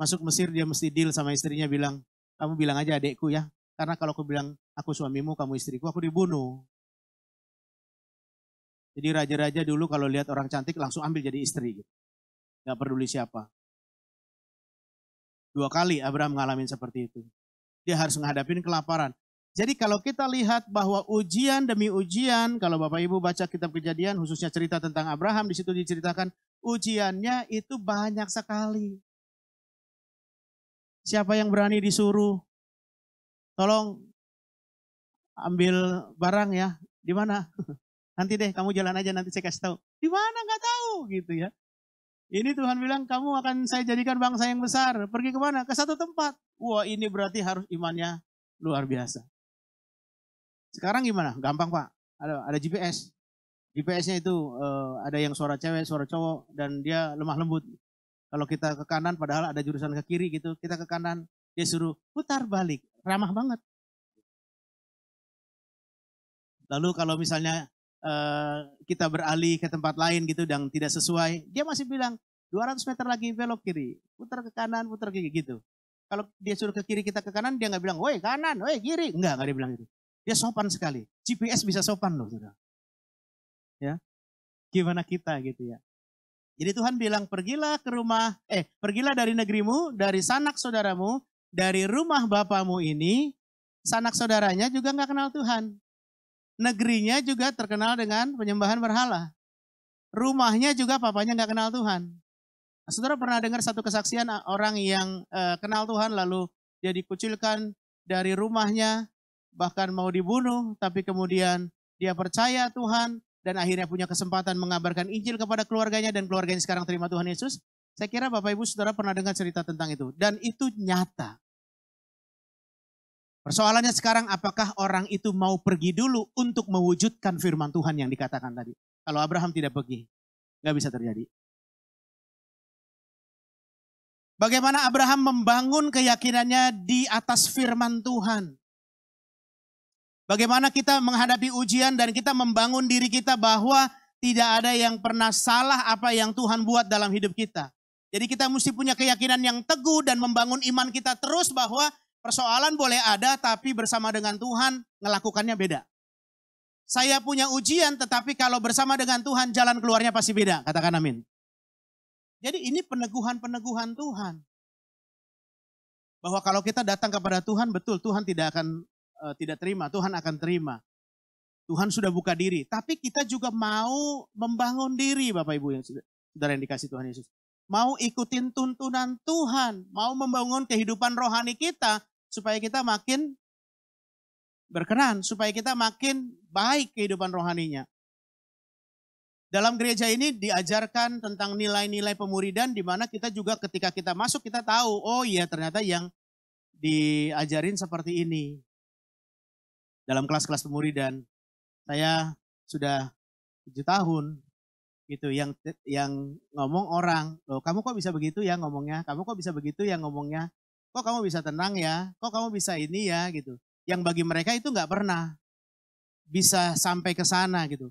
Masuk Mesir dia mesti deal sama istrinya bilang, kamu bilang aja adekku ya. Karena kalau aku bilang aku suamimu, kamu istriku, aku dibunuh. Jadi raja-raja dulu kalau lihat orang cantik langsung ambil jadi istri. Gitu. Gak peduli siapa. Dua kali Abraham ngalamin seperti itu. Dia harus menghadapi kelaparan. Jadi kalau kita lihat bahwa ujian demi ujian, kalau Bapak Ibu baca kitab kejadian, khususnya cerita tentang Abraham, di situ diceritakan ujiannya itu banyak sekali. Siapa yang berani disuruh? Tolong ambil barang ya. Di mana? Nanti deh kamu jalan aja nanti saya kasih tahu. Di mana nggak tahu gitu ya. Ini Tuhan bilang kamu akan saya jadikan bangsa yang besar. Pergi ke mana? Ke satu tempat. Wah ini berarti harus imannya luar biasa. Sekarang gimana? Gampang Pak. Ada ada GPS. GPS-nya itu uh, ada yang suara cewek, suara cowok dan dia lemah lembut. Kalau kita ke kanan padahal ada jurusan ke kiri gitu, kita ke kanan dia suruh putar balik. Ramah banget. Lalu kalau misalnya uh, kita beralih ke tempat lain gitu dan tidak sesuai, dia masih bilang 200 meter lagi belok kiri, putar ke kanan, putar ke kiri gitu. Kalau dia suruh ke kiri kita ke kanan, dia nggak bilang, woi kanan, woi kiri. Enggak, nggak dia bilang itu. Dia sopan sekali. GPS bisa sopan loh. Sudah. Ya, gimana kita gitu ya. Jadi Tuhan bilang, pergilah ke rumah, eh pergilah dari negerimu, dari sanak saudaramu, dari rumah bapamu ini, sanak saudaranya juga nggak kenal Tuhan negerinya juga terkenal dengan penyembahan berhala. Rumahnya juga papanya nggak kenal Tuhan. Nah, saudara pernah dengar satu kesaksian orang yang uh, kenal Tuhan lalu dia dikucilkan dari rumahnya, bahkan mau dibunuh, tapi kemudian dia percaya Tuhan dan akhirnya punya kesempatan mengabarkan Injil kepada keluarganya dan keluarganya sekarang terima Tuhan Yesus. Saya kira Bapak Ibu Saudara pernah dengar cerita tentang itu dan itu nyata. Persoalannya sekarang apakah orang itu mau pergi dulu untuk mewujudkan firman Tuhan yang dikatakan tadi. Kalau Abraham tidak pergi. Nggak bisa terjadi. Bagaimana Abraham membangun keyakinannya di atas firman Tuhan. Bagaimana kita menghadapi ujian dan kita membangun diri kita bahwa tidak ada yang pernah salah apa yang Tuhan buat dalam hidup kita. Jadi kita mesti punya keyakinan yang teguh dan membangun iman kita terus bahwa persoalan boleh ada tapi bersama dengan Tuhan melakukannya beda. Saya punya ujian tetapi kalau bersama dengan Tuhan jalan keluarnya pasti beda. Katakan amin. Jadi ini peneguhan-peneguhan Tuhan. Bahwa kalau kita datang kepada Tuhan, betul Tuhan tidak akan uh, tidak terima, Tuhan akan terima. Tuhan sudah buka diri, tapi kita juga mau membangun diri Bapak Ibu yang saudara yang dikasih Tuhan Yesus. Mau ikutin tuntunan Tuhan, mau membangun kehidupan rohani kita supaya kita makin berkenan, supaya kita makin baik kehidupan rohaninya. Dalam gereja ini diajarkan tentang nilai-nilai pemuridan di mana kita juga ketika kita masuk kita tahu, oh iya ternyata yang diajarin seperti ini. Dalam kelas-kelas pemuridan, saya sudah tujuh tahun gitu yang yang ngomong orang loh kamu kok bisa begitu ya ngomongnya? Kamu kok bisa begitu ya ngomongnya? Kok kamu bisa tenang ya? Kok kamu bisa ini ya? Gitu. Yang bagi mereka itu nggak pernah bisa sampai ke sana gitu.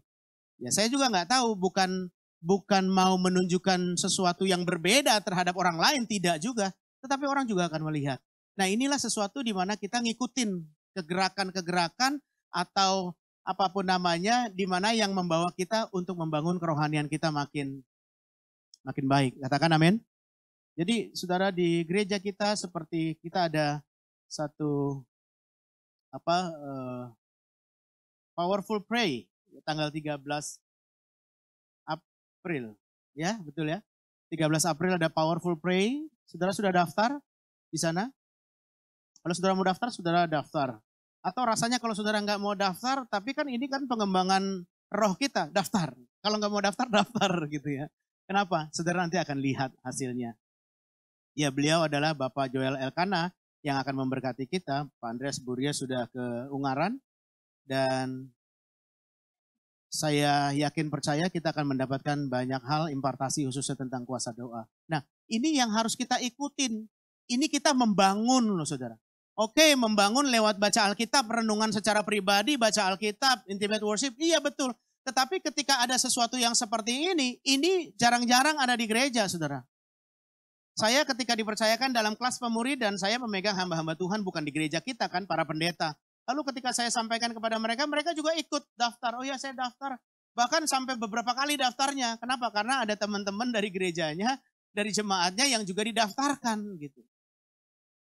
Ya saya juga nggak tahu, bukan bukan mau menunjukkan sesuatu yang berbeda terhadap orang lain, tidak juga. Tetapi orang juga akan melihat. Nah inilah sesuatu di mana kita ngikutin kegerakan-kegerakan atau apa pun namanya, di mana yang membawa kita untuk membangun kerohanian kita makin makin baik. Katakan amin. Jadi saudara di gereja kita seperti kita ada satu apa uh, powerful pray tanggal 13 April. Ya, betul ya. 13 April ada Powerful Pray. Saudara sudah daftar di sana? Kalau saudara mau daftar, saudara daftar. Atau rasanya kalau saudara nggak mau daftar, tapi kan ini kan pengembangan roh kita, daftar. Kalau nggak mau daftar, daftar gitu ya. Kenapa? Saudara nanti akan lihat hasilnya. Ya beliau adalah Bapak Joel Elkana yang akan memberkati kita. Pak Andreas Buria sudah ke Ungaran. Dan saya yakin percaya kita akan mendapatkan banyak hal impartasi khususnya tentang kuasa doa. Nah, ini yang harus kita ikutin. Ini kita membangun loh saudara. Oke, membangun lewat baca Alkitab, renungan secara pribadi, baca Alkitab, intimate worship, iya betul. Tetapi ketika ada sesuatu yang seperti ini, ini jarang-jarang ada di gereja, saudara. Saya ketika dipercayakan dalam kelas pemurid dan saya memegang hamba-hamba Tuhan bukan di gereja kita kan, para pendeta. Lalu ketika saya sampaikan kepada mereka, mereka juga ikut daftar. Oh ya saya daftar. Bahkan sampai beberapa kali daftarnya. Kenapa? Karena ada teman-teman dari gerejanya, dari jemaatnya yang juga didaftarkan gitu.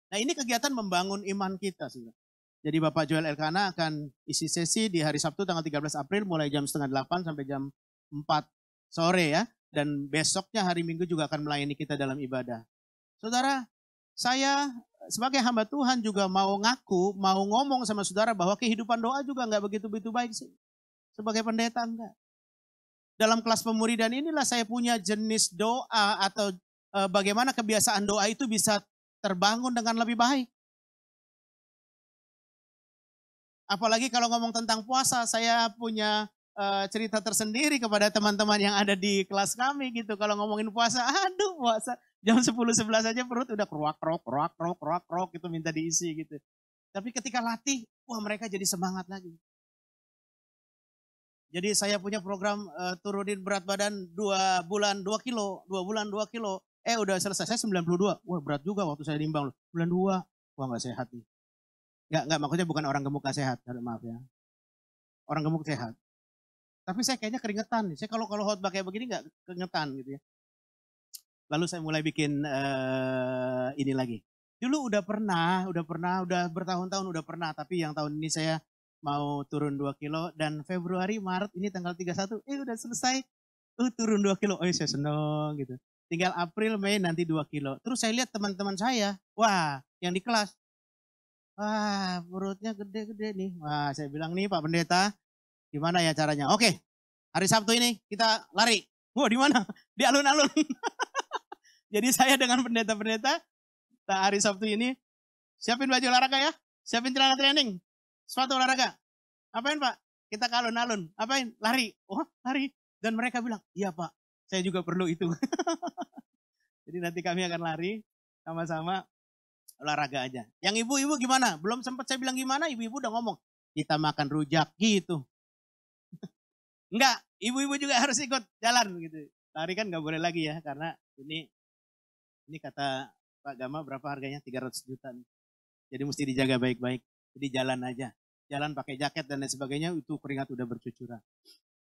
Nah ini kegiatan membangun iman kita. Sudah. Jadi Bapak Joel Elkana akan isi sesi di hari Sabtu tanggal 13 April mulai jam setengah 8 sampai jam 4 sore ya. Dan besoknya hari Minggu juga akan melayani kita dalam ibadah. Saudara, saya sebagai hamba Tuhan juga mau ngaku, mau ngomong sama saudara bahwa kehidupan doa juga nggak begitu-begitu baik sih. Sebagai pendeta enggak. Dalam kelas pemuridan inilah saya punya jenis doa atau e, bagaimana kebiasaan doa itu bisa terbangun dengan lebih baik. Apalagi kalau ngomong tentang puasa, saya punya e, cerita tersendiri kepada teman-teman yang ada di kelas kami gitu. Kalau ngomongin puasa, aduh puasa Jam 10 11 aja perut udah keruak krok keruak krok keruak krok itu minta diisi gitu. Tapi ketika latih, wah mereka jadi semangat lagi. Jadi saya punya program uh, turunin berat badan 2 bulan 2 kilo, 2 bulan 2 kilo. Eh udah selesai, saya 92. Wah berat juga waktu saya nimbang loh. 92, wah gak sehat nih. Gak, gak maksudnya bukan orang gemuk gak sehat, maaf ya. Orang gemuk sehat. Tapi saya kayaknya keringetan nih. Saya kalau kalau hot kayak begini gak keringetan gitu ya. Lalu saya mulai bikin uh, ini lagi. Dulu udah pernah, udah pernah, udah bertahun-tahun udah pernah. Tapi yang tahun ini saya mau turun 2 kilo. Dan Februari, Maret ini tanggal 31, eh udah selesai. Uh, turun 2 kilo. Oh saya seneng gitu. Tinggal April, Mei nanti 2 kilo. Terus saya lihat teman-teman saya. Wah, yang di kelas. Wah, perutnya gede-gede nih. Wah, saya bilang nih Pak Pendeta, gimana ya caranya? Oke, hari Sabtu ini kita lari. Wah, di mana? Di alun-alun. Jadi saya dengan pendeta-pendeta hari Sabtu ini siapin baju olahraga ya, siapin celana training, sepatu olahraga. Apain Pak? Kita ke alun-alun. Apain? Lari. Oh lari. Dan mereka bilang, iya Pak, Saya juga perlu itu. Jadi nanti kami akan lari sama-sama olahraga aja. Yang ibu-ibu gimana? Belum sempat saya bilang gimana, ibu-ibu udah ngomong. Kita makan rujak gitu. Enggak, ibu-ibu juga harus ikut jalan gitu. Lari kan nggak boleh lagi ya, karena ini ini kata Pak Gama berapa harganya? 300 juta. Jadi mesti dijaga baik-baik. Jadi jalan aja. Jalan pakai jaket dan lain sebagainya, itu keringat udah bercucuran.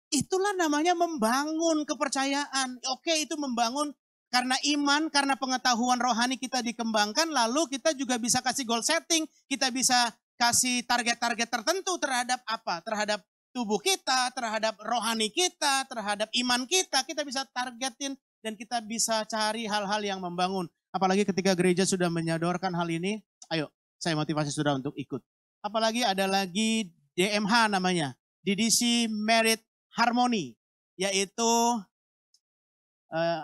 Itulah namanya membangun kepercayaan. Oke, itu membangun karena iman, karena pengetahuan rohani kita dikembangkan, lalu kita juga bisa kasih goal setting, kita bisa kasih target-target tertentu terhadap apa? Terhadap tubuh kita, terhadap rohani kita, terhadap iman kita, kita bisa targetin dan kita bisa cari hal-hal yang membangun. Apalagi ketika gereja sudah menyodorkan hal ini, ayo saya motivasi sudah untuk ikut. Apalagi ada lagi DMH namanya, DDC Merit Harmony, yaitu uh,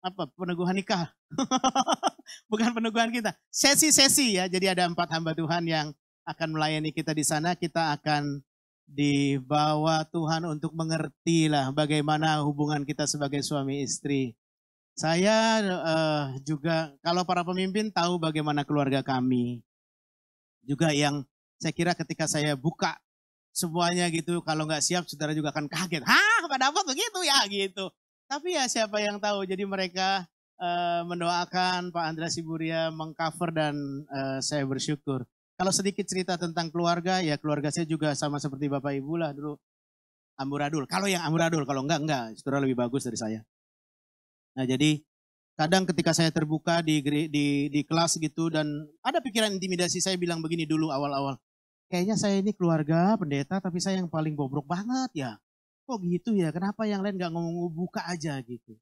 apa peneguhan nikah. Bukan peneguhan kita. Sesi-sesi ya. Jadi ada empat hamba Tuhan yang akan melayani kita di sana. Kita akan dibawa Tuhan untuk mengerti lah bagaimana hubungan kita sebagai suami istri. Saya uh, juga kalau para pemimpin tahu bagaimana keluarga kami. Juga yang saya kira ketika saya buka semuanya gitu, kalau nggak siap saudara juga akan kaget. Hah, pada apa begitu ya gitu. Tapi ya siapa yang tahu. Jadi mereka uh, mendoakan Pak Andra Siburia mengcover dan uh, saya bersyukur. Kalau sedikit cerita tentang keluarga, ya keluarga saya juga sama seperti Bapak Ibu lah dulu. Amburadul. Kalau yang amburadul, kalau enggak, enggak. Saudara lebih bagus dari saya. Nah jadi kadang ketika saya terbuka di, di, di kelas gitu dan ada pikiran intimidasi, saya bilang begini dulu awal-awal. Kayaknya saya ini keluarga pendeta tapi saya yang paling bobrok banget ya kok gitu ya, kenapa yang lain gak ngomong buka aja gitu.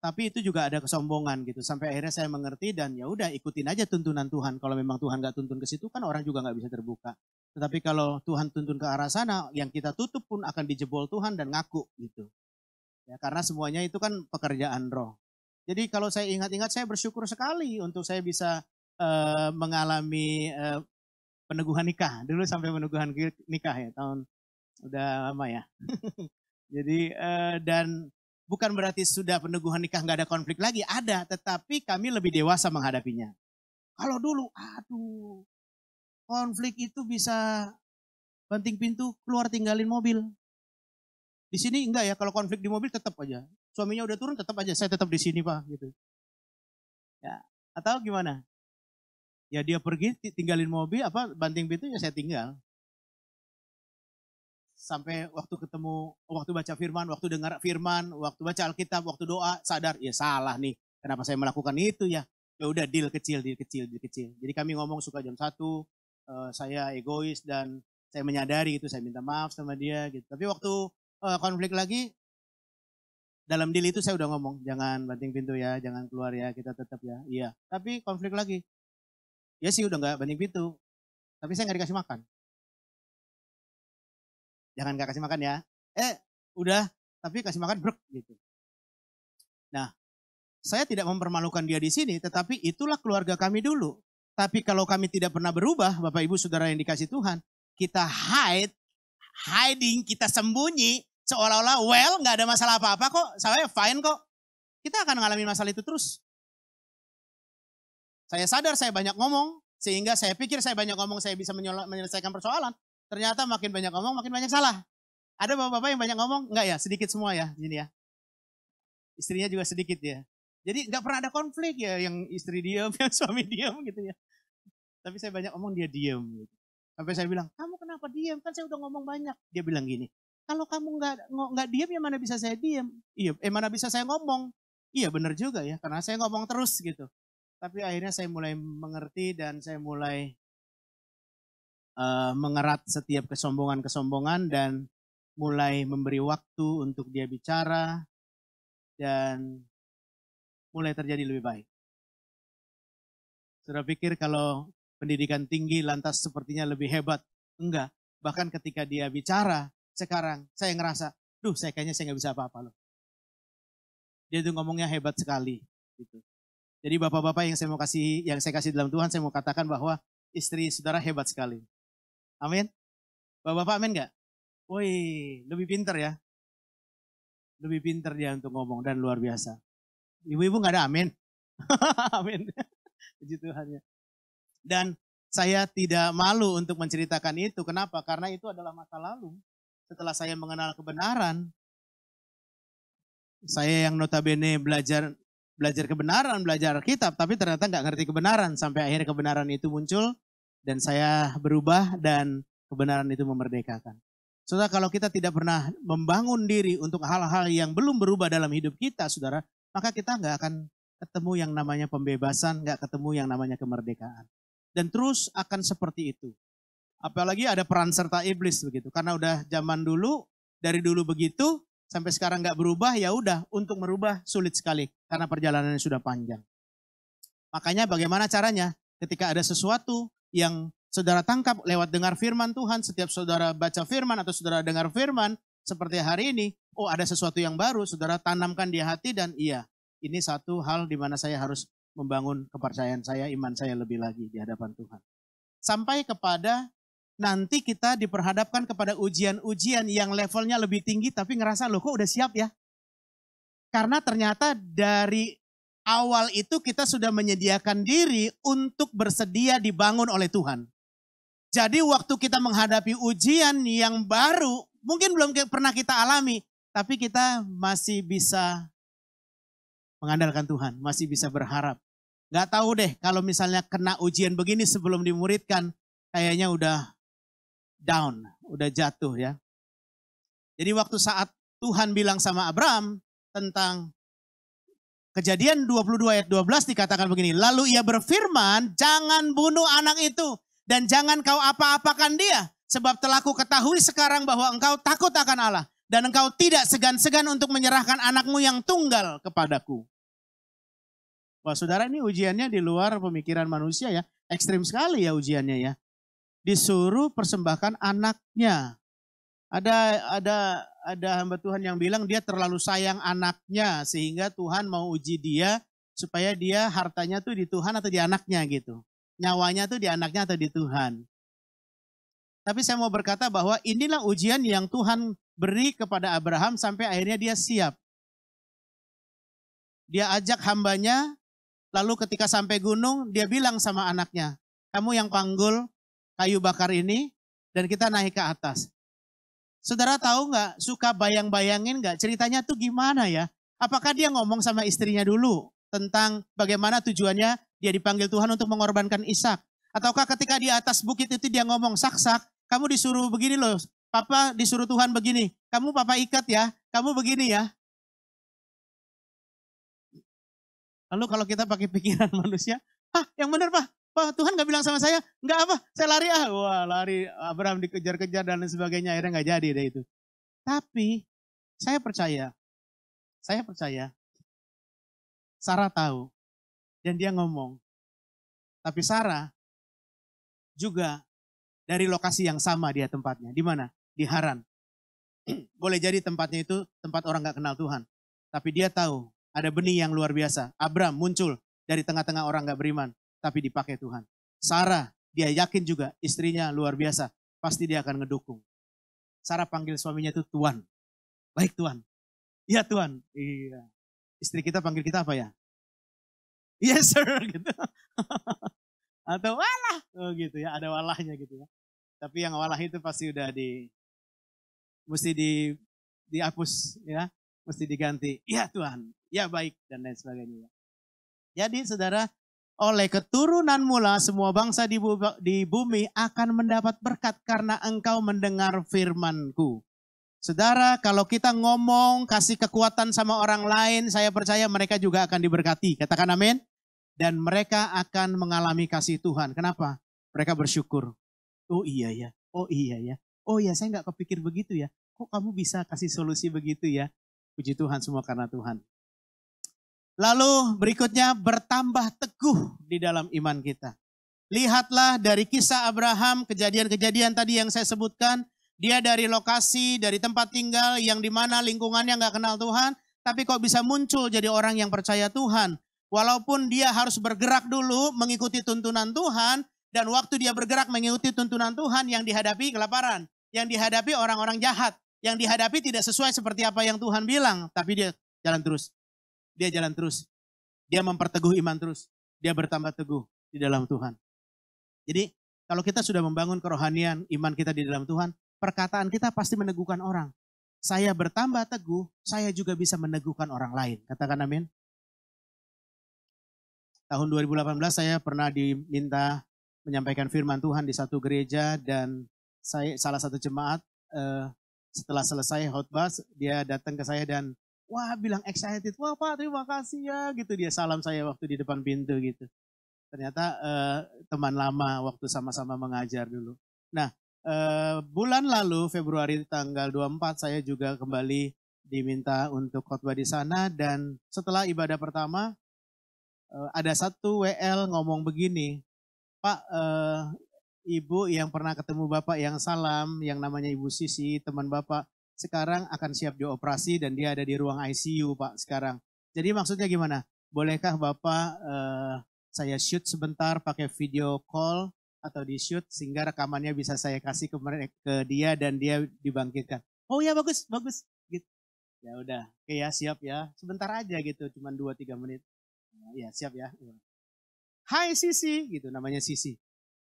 Tapi itu juga ada kesombongan gitu. Sampai akhirnya saya mengerti dan ya udah ikutin aja tuntunan Tuhan. Kalau memang Tuhan gak tuntun ke situ kan orang juga gak bisa terbuka. Tetapi kalau Tuhan tuntun ke arah sana, yang kita tutup pun akan dijebol Tuhan dan ngaku gitu. Ya, karena semuanya itu kan pekerjaan roh. Jadi kalau saya ingat-ingat saya bersyukur sekali untuk saya bisa uh, mengalami uh, peneguhan nikah. Dulu sampai peneguhan nikah ya tahun udah lama ya. Jadi uh, dan bukan berarti sudah peneguhan nikah nggak ada konflik lagi, ada, tetapi kami lebih dewasa menghadapinya. Kalau dulu, aduh, konflik itu bisa banting pintu keluar tinggalin mobil. Di sini enggak ya, kalau konflik di mobil tetap aja. Suaminya udah turun tetap aja, saya tetap di sini pak, gitu. Ya, atau gimana? Ya dia pergi tinggalin mobil, apa banting pintu ya saya tinggal sampai waktu ketemu, waktu baca firman, waktu dengar firman, waktu baca Alkitab, waktu doa, sadar, ya salah nih. Kenapa saya melakukan itu ya? Ya udah deal kecil, deal kecil, deal kecil. Jadi kami ngomong suka jam satu, uh, saya egois dan saya menyadari itu, saya minta maaf sama dia gitu. Tapi waktu uh, konflik lagi, dalam deal itu saya udah ngomong, jangan banting pintu ya, jangan keluar ya, kita tetap ya. Iya, tapi konflik lagi. Ya sih udah nggak banting pintu, tapi saya nggak dikasih makan. Jangan gak kasih makan ya. Eh, udah, tapi kasih makan brek gitu. Nah, saya tidak mempermalukan dia di sini, tetapi itulah keluarga kami dulu. Tapi kalau kami tidak pernah berubah, Bapak Ibu Saudara yang dikasih Tuhan, kita hide, hiding, kita sembunyi, seolah-olah well nggak ada masalah apa-apa kok, saya fine kok. Kita akan mengalami masalah itu terus. Saya sadar saya banyak ngomong, sehingga saya pikir saya banyak ngomong saya bisa menyelesaikan persoalan. Ternyata makin banyak ngomong, makin banyak salah. Ada bapak-bapak yang banyak ngomong? Enggak ya, sedikit semua ya, sini ya. Istrinya juga sedikit ya. Jadi nggak pernah ada konflik ya, yang istri diam, yang suami diam gitu ya. Tapi saya banyak ngomong, dia diam. Gitu. Sampai saya bilang, kamu kenapa diam? Kan saya udah ngomong banyak. Dia bilang gini, kalau kamu nggak nggak diam ya mana bisa saya diam? Iya, eh mana bisa saya ngomong? Iya benar juga ya, karena saya ngomong terus gitu. Tapi akhirnya saya mulai mengerti dan saya mulai uh, mengerat setiap kesombongan-kesombongan dan mulai memberi waktu untuk dia bicara dan mulai terjadi lebih baik. Sudah pikir kalau pendidikan tinggi lantas sepertinya lebih hebat? Enggak. Bahkan ketika dia bicara, sekarang saya ngerasa, duh saya kayaknya saya nggak bisa apa-apa loh. Dia tuh ngomongnya hebat sekali. Gitu. Jadi bapak-bapak yang saya mau kasih, yang saya kasih dalam Tuhan, saya mau katakan bahwa istri saudara hebat sekali. Amin. Bapak-bapak amin nggak? Woi, lebih pinter ya. Lebih pinter dia untuk ngomong dan luar biasa. Ibu-ibu nggak ada amin. amin. Puji Tuhan ya. Dan saya tidak malu untuk menceritakan itu. Kenapa? Karena itu adalah masa lalu. Setelah saya mengenal kebenaran, saya yang notabene belajar belajar kebenaran, belajar kitab, tapi ternyata nggak ngerti kebenaran sampai akhirnya kebenaran itu muncul dan saya berubah dan kebenaran itu memerdekakan. Saudara, kalau kita tidak pernah membangun diri untuk hal-hal yang belum berubah dalam hidup kita, saudara, maka kita nggak akan ketemu yang namanya pembebasan, nggak ketemu yang namanya kemerdekaan. Dan terus akan seperti itu. Apalagi ada peran serta iblis begitu. Karena udah zaman dulu, dari dulu begitu, sampai sekarang nggak berubah, ya udah untuk merubah sulit sekali karena perjalanannya sudah panjang. Makanya bagaimana caranya? Ketika ada sesuatu yang saudara tangkap lewat dengar firman Tuhan, setiap saudara baca firman atau saudara dengar firman seperti hari ini, oh ada sesuatu yang baru, saudara tanamkan di hati dan iya, ini satu hal di mana saya harus membangun kepercayaan saya, iman saya lebih lagi di hadapan Tuhan. Sampai kepada nanti kita diperhadapkan kepada ujian-ujian yang levelnya lebih tinggi tapi ngerasa loh kok udah siap ya. Karena ternyata dari awal itu kita sudah menyediakan diri untuk bersedia dibangun oleh Tuhan. Jadi waktu kita menghadapi ujian yang baru, mungkin belum pernah kita alami, tapi kita masih bisa mengandalkan Tuhan, masih bisa berharap. Gak tahu deh kalau misalnya kena ujian begini sebelum dimuridkan, kayaknya udah down, udah jatuh ya. Jadi waktu saat Tuhan bilang sama Abraham tentang kejadian 22 ayat 12 dikatakan begini. Lalu ia berfirman, jangan bunuh anak itu dan jangan kau apa-apakan dia. Sebab telah ku ketahui sekarang bahwa engkau takut akan Allah. Dan engkau tidak segan-segan untuk menyerahkan anakmu yang tunggal kepadaku. Wah saudara ini ujiannya di luar pemikiran manusia ya. Ekstrim sekali ya ujiannya ya disuruh persembahkan anaknya. Ada ada ada hamba Tuhan yang bilang dia terlalu sayang anaknya sehingga Tuhan mau uji dia supaya dia hartanya tuh di Tuhan atau di anaknya gitu. Nyawanya tuh di anaknya atau di Tuhan. Tapi saya mau berkata bahwa inilah ujian yang Tuhan beri kepada Abraham sampai akhirnya dia siap. Dia ajak hambanya, lalu ketika sampai gunung, dia bilang sama anaknya, kamu yang panggul kayu bakar ini dan kita naik ke atas. Saudara tahu nggak, suka bayang-bayangin nggak ceritanya tuh gimana ya? Apakah dia ngomong sama istrinya dulu tentang bagaimana tujuannya dia dipanggil Tuhan untuk mengorbankan Ishak? Ataukah ketika di atas bukit itu dia ngomong, sak-sak, kamu disuruh begini loh, papa disuruh Tuhan begini, kamu papa ikat ya, kamu begini ya. Lalu kalau kita pakai pikiran manusia, ah yang benar pak, Pak Tuhan gak bilang sama saya, nggak apa, saya lari ah. Wah lari, Abraham dikejar-kejar dan lain sebagainya, akhirnya nggak jadi deh itu. Tapi saya percaya, saya percaya, Sarah tahu dan dia ngomong. Tapi Sarah juga dari lokasi yang sama dia tempatnya. Di mana? Di Haran. Boleh jadi tempatnya itu tempat orang gak kenal Tuhan. Tapi dia tahu ada benih yang luar biasa. Abraham muncul dari tengah-tengah orang gak beriman tapi dipakai Tuhan. Sarah, dia yakin juga istrinya luar biasa. Pasti dia akan ngedukung. Sarah panggil suaminya itu Tuhan. Baik Tuhan. Iya Tuhan. Iya. Istri kita panggil kita apa ya? Yes sir. Gitu. Atau walah. Oh gitu ya. Ada walahnya gitu ya. Tapi yang walah itu pasti udah di mesti di dihapus ya, mesti diganti. Iya Tuhan, ya baik dan lain sebagainya. Jadi saudara, oleh keturunan mula semua bangsa di bumi akan mendapat berkat karena engkau mendengar firmanku. Saudara, kalau kita ngomong, kasih kekuatan sama orang lain, saya percaya mereka juga akan diberkati. Katakan amin. Dan mereka akan mengalami kasih Tuhan. Kenapa? Mereka bersyukur. Oh iya ya, oh iya ya. Oh iya, saya nggak kepikir begitu ya. Kok kamu bisa kasih solusi begitu ya? Puji Tuhan semua karena Tuhan. Lalu berikutnya bertambah teguh di dalam iman kita. Lihatlah dari kisah Abraham, kejadian-kejadian tadi yang saya sebutkan. Dia dari lokasi, dari tempat tinggal yang di mana lingkungannya nggak kenal Tuhan. Tapi kok bisa muncul jadi orang yang percaya Tuhan. Walaupun dia harus bergerak dulu mengikuti tuntunan Tuhan. Dan waktu dia bergerak mengikuti tuntunan Tuhan yang dihadapi kelaparan. Yang dihadapi orang-orang jahat. yang dihadapi tidak sesuai seperti apa yang Tuhan bilang, tapi dia jalan terus. Dia jalan terus. Dia memperteguh iman terus. Dia bertambah teguh di dalam Tuhan. Jadi kalau kita sudah membangun kerohanian iman kita di dalam Tuhan, perkataan kita pasti meneguhkan orang. Saya bertambah teguh, saya juga bisa meneguhkan orang lain. Katakan amin. Tahun 2018 saya pernah diminta menyampaikan firman Tuhan di satu gereja dan saya salah satu jemaat eh, setelah selesai khotbah dia datang ke saya dan wah bilang excited. Wah pak terima kasih ya gitu. Dia salam saya waktu di depan pintu gitu. Ternyata eh, teman lama waktu sama-sama mengajar dulu. Nah eh, bulan lalu Februari tanggal 24 saya juga kembali diminta untuk khotbah di sana. Dan setelah ibadah pertama eh, ada satu WL ngomong begini Pak eh, ibu yang pernah ketemu bapak yang salam, yang namanya Ibu Sisi, teman bapak, sekarang akan siap dioperasi dan dia ada di ruang ICU pak sekarang. Jadi maksudnya gimana? Bolehkah bapak uh, saya shoot sebentar pakai video call atau di shoot sehingga rekamannya bisa saya kasih ke, ke dia dan dia dibangkitkan. Oh ya bagus, bagus. Gitu. Ya udah, oke ya siap ya. Sebentar aja gitu, cuma 2-3 menit. Ya siap ya. Hai Sisi, gitu namanya Sisi.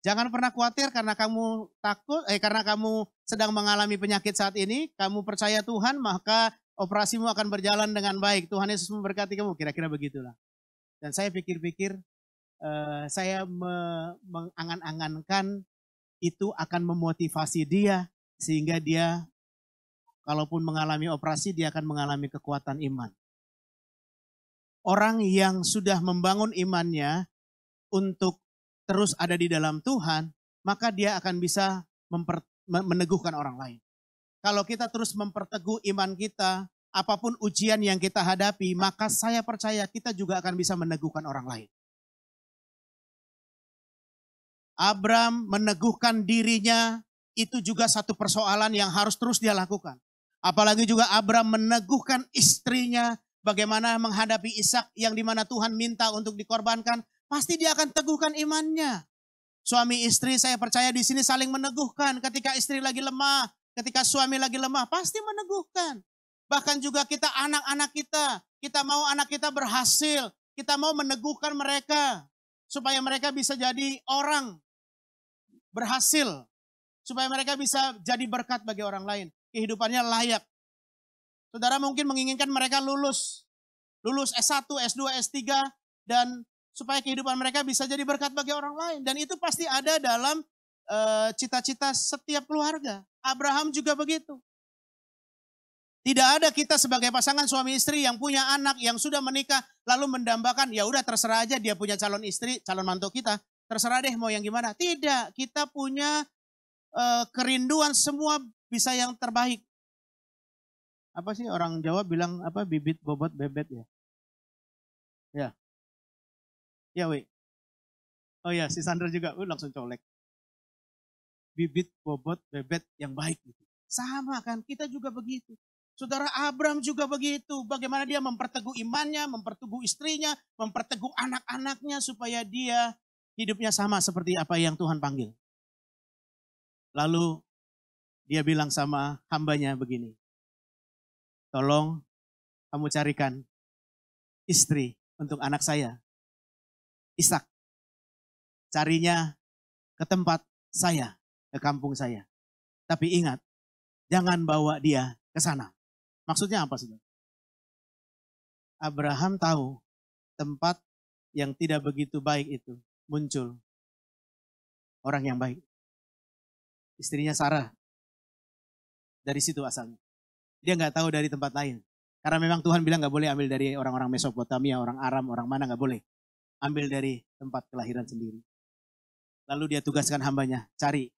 Jangan pernah khawatir karena kamu takut, eh karena kamu sedang mengalami penyakit saat ini, kamu percaya Tuhan, maka operasimu akan berjalan dengan baik. Tuhan Yesus memberkati kamu, kira-kira begitulah. Dan saya pikir-pikir, uh, saya me mengangan-angankan itu akan memotivasi dia, sehingga dia kalaupun mengalami operasi, dia akan mengalami kekuatan iman. Orang yang sudah membangun imannya untuk terus ada di dalam Tuhan, maka dia akan bisa memper, meneguhkan orang lain. Kalau kita terus memperteguh iman kita, apa pun ujian yang kita hadapi, maka saya percaya kita juga akan bisa meneguhkan orang lain. Abram meneguhkan dirinya itu juga satu persoalan yang harus terus dia lakukan. Apalagi juga Abram meneguhkan istrinya bagaimana menghadapi Ishak yang di mana Tuhan minta untuk dikorbankan pasti dia akan teguhkan imannya. Suami istri saya percaya di sini saling meneguhkan ketika istri lagi lemah, ketika suami lagi lemah, pasti meneguhkan. Bahkan juga kita anak-anak kita, kita mau anak kita berhasil, kita mau meneguhkan mereka supaya mereka bisa jadi orang berhasil, supaya mereka bisa jadi berkat bagi orang lain. Kehidupannya layak. Saudara mungkin menginginkan mereka lulus, lulus S1, S2, S3, dan supaya kehidupan mereka bisa jadi berkat bagi orang lain. Dan itu pasti ada dalam eh, cita-cita uh, setiap keluarga. Abraham juga begitu. Tidak ada kita sebagai pasangan suami istri yang punya anak yang sudah menikah lalu mendambakan ya udah terserah aja dia punya calon istri, calon mantu kita, terserah deh mau yang gimana. Tidak, kita punya uh, kerinduan semua bisa yang terbaik. Apa sih orang Jawa bilang apa bibit bobot bebet ya? Ya, Ya, Wi. Oh ya, si Sandra juga uh, langsung colek. Bibit, bobot, bebet yang baik. Gitu. Sama kan, kita juga begitu. Saudara Abram juga begitu. Bagaimana dia memperteguh imannya, memperteguh istrinya, memperteguh anak-anaknya supaya dia hidupnya sama seperti apa yang Tuhan panggil. Lalu dia bilang sama hambanya begini. Tolong kamu carikan istri untuk anak saya Ishak. Carinya ke tempat saya, ke kampung saya. Tapi ingat, jangan bawa dia ke sana. Maksudnya apa sih? Abraham tahu tempat yang tidak begitu baik itu muncul orang yang baik. Istrinya Sarah. Dari situ asalnya. Dia nggak tahu dari tempat lain. Karena memang Tuhan bilang nggak boleh ambil dari orang-orang Mesopotamia, orang Aram, orang mana nggak boleh ambil dari tempat kelahiran sendiri. Lalu dia tugaskan hambanya, cari.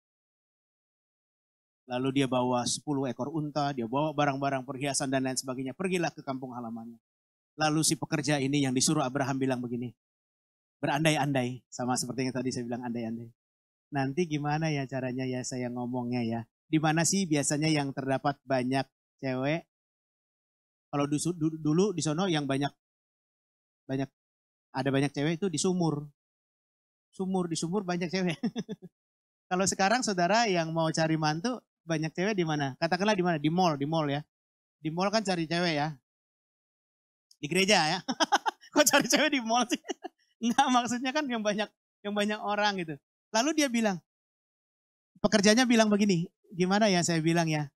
Lalu dia bawa 10 ekor unta, dia bawa barang-barang perhiasan dan lain sebagainya. Pergilah ke kampung halamannya. Lalu si pekerja ini yang disuruh Abraham bilang begini, berandai-andai, sama seperti yang tadi saya bilang andai-andai. Nanti gimana ya caranya ya saya ngomongnya ya. Di mana sih biasanya yang terdapat banyak cewek? Kalau dulu, dulu di sono yang banyak banyak ada banyak cewek itu di sumur. Sumur di sumur banyak cewek. Kalau sekarang saudara yang mau cari mantu banyak cewek di mana? Katakanlah di mana? Di mall, di mall ya. Di mall kan cari cewek ya. Di gereja ya. Kok cari cewek di mall sih? Enggak, maksudnya kan yang banyak yang banyak orang gitu. Lalu dia bilang, pekerjanya bilang begini, gimana ya saya bilang ya,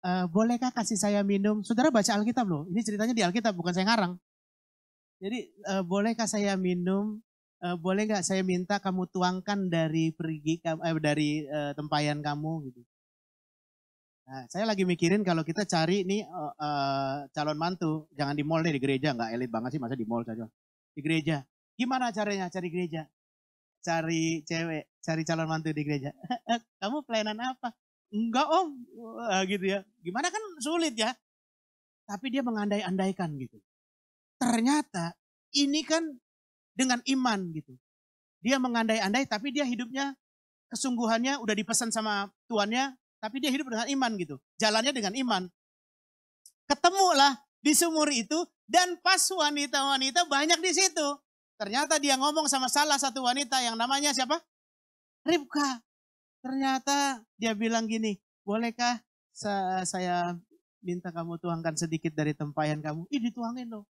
e, bolehkah kasih saya minum? Saudara baca Alkitab loh, ini ceritanya di Alkitab bukan saya ngarang. Jadi e, bolehkah saya minum? E, boleh nggak saya minta kamu tuangkan dari pergi eh, dari e, tempayan kamu gitu. Nah, saya lagi mikirin kalau kita cari nih uh, uh, calon mantu, jangan di mall deh di gereja, nggak elit banget sih masa di mall saja. Di gereja, gimana caranya cari gereja? Cari cewek, cari calon mantu di gereja. Kamu pelayanan apa? Enggak om, Wah, gitu ya. Gimana kan sulit ya. Tapi dia mengandai-andaikan gitu. Ternyata ini kan dengan iman gitu. Dia mengandai-andai tapi dia hidupnya kesungguhannya udah dipesan sama tuannya tapi dia hidup dengan iman gitu. Jalannya dengan iman. Ketemulah di sumur itu dan pas wanita-wanita banyak di situ. Ternyata dia ngomong sama salah satu wanita yang namanya siapa? Ribka. Ternyata dia bilang gini, bolehkah saya minta kamu tuangkan sedikit dari tempayan kamu? Ih dituangin loh.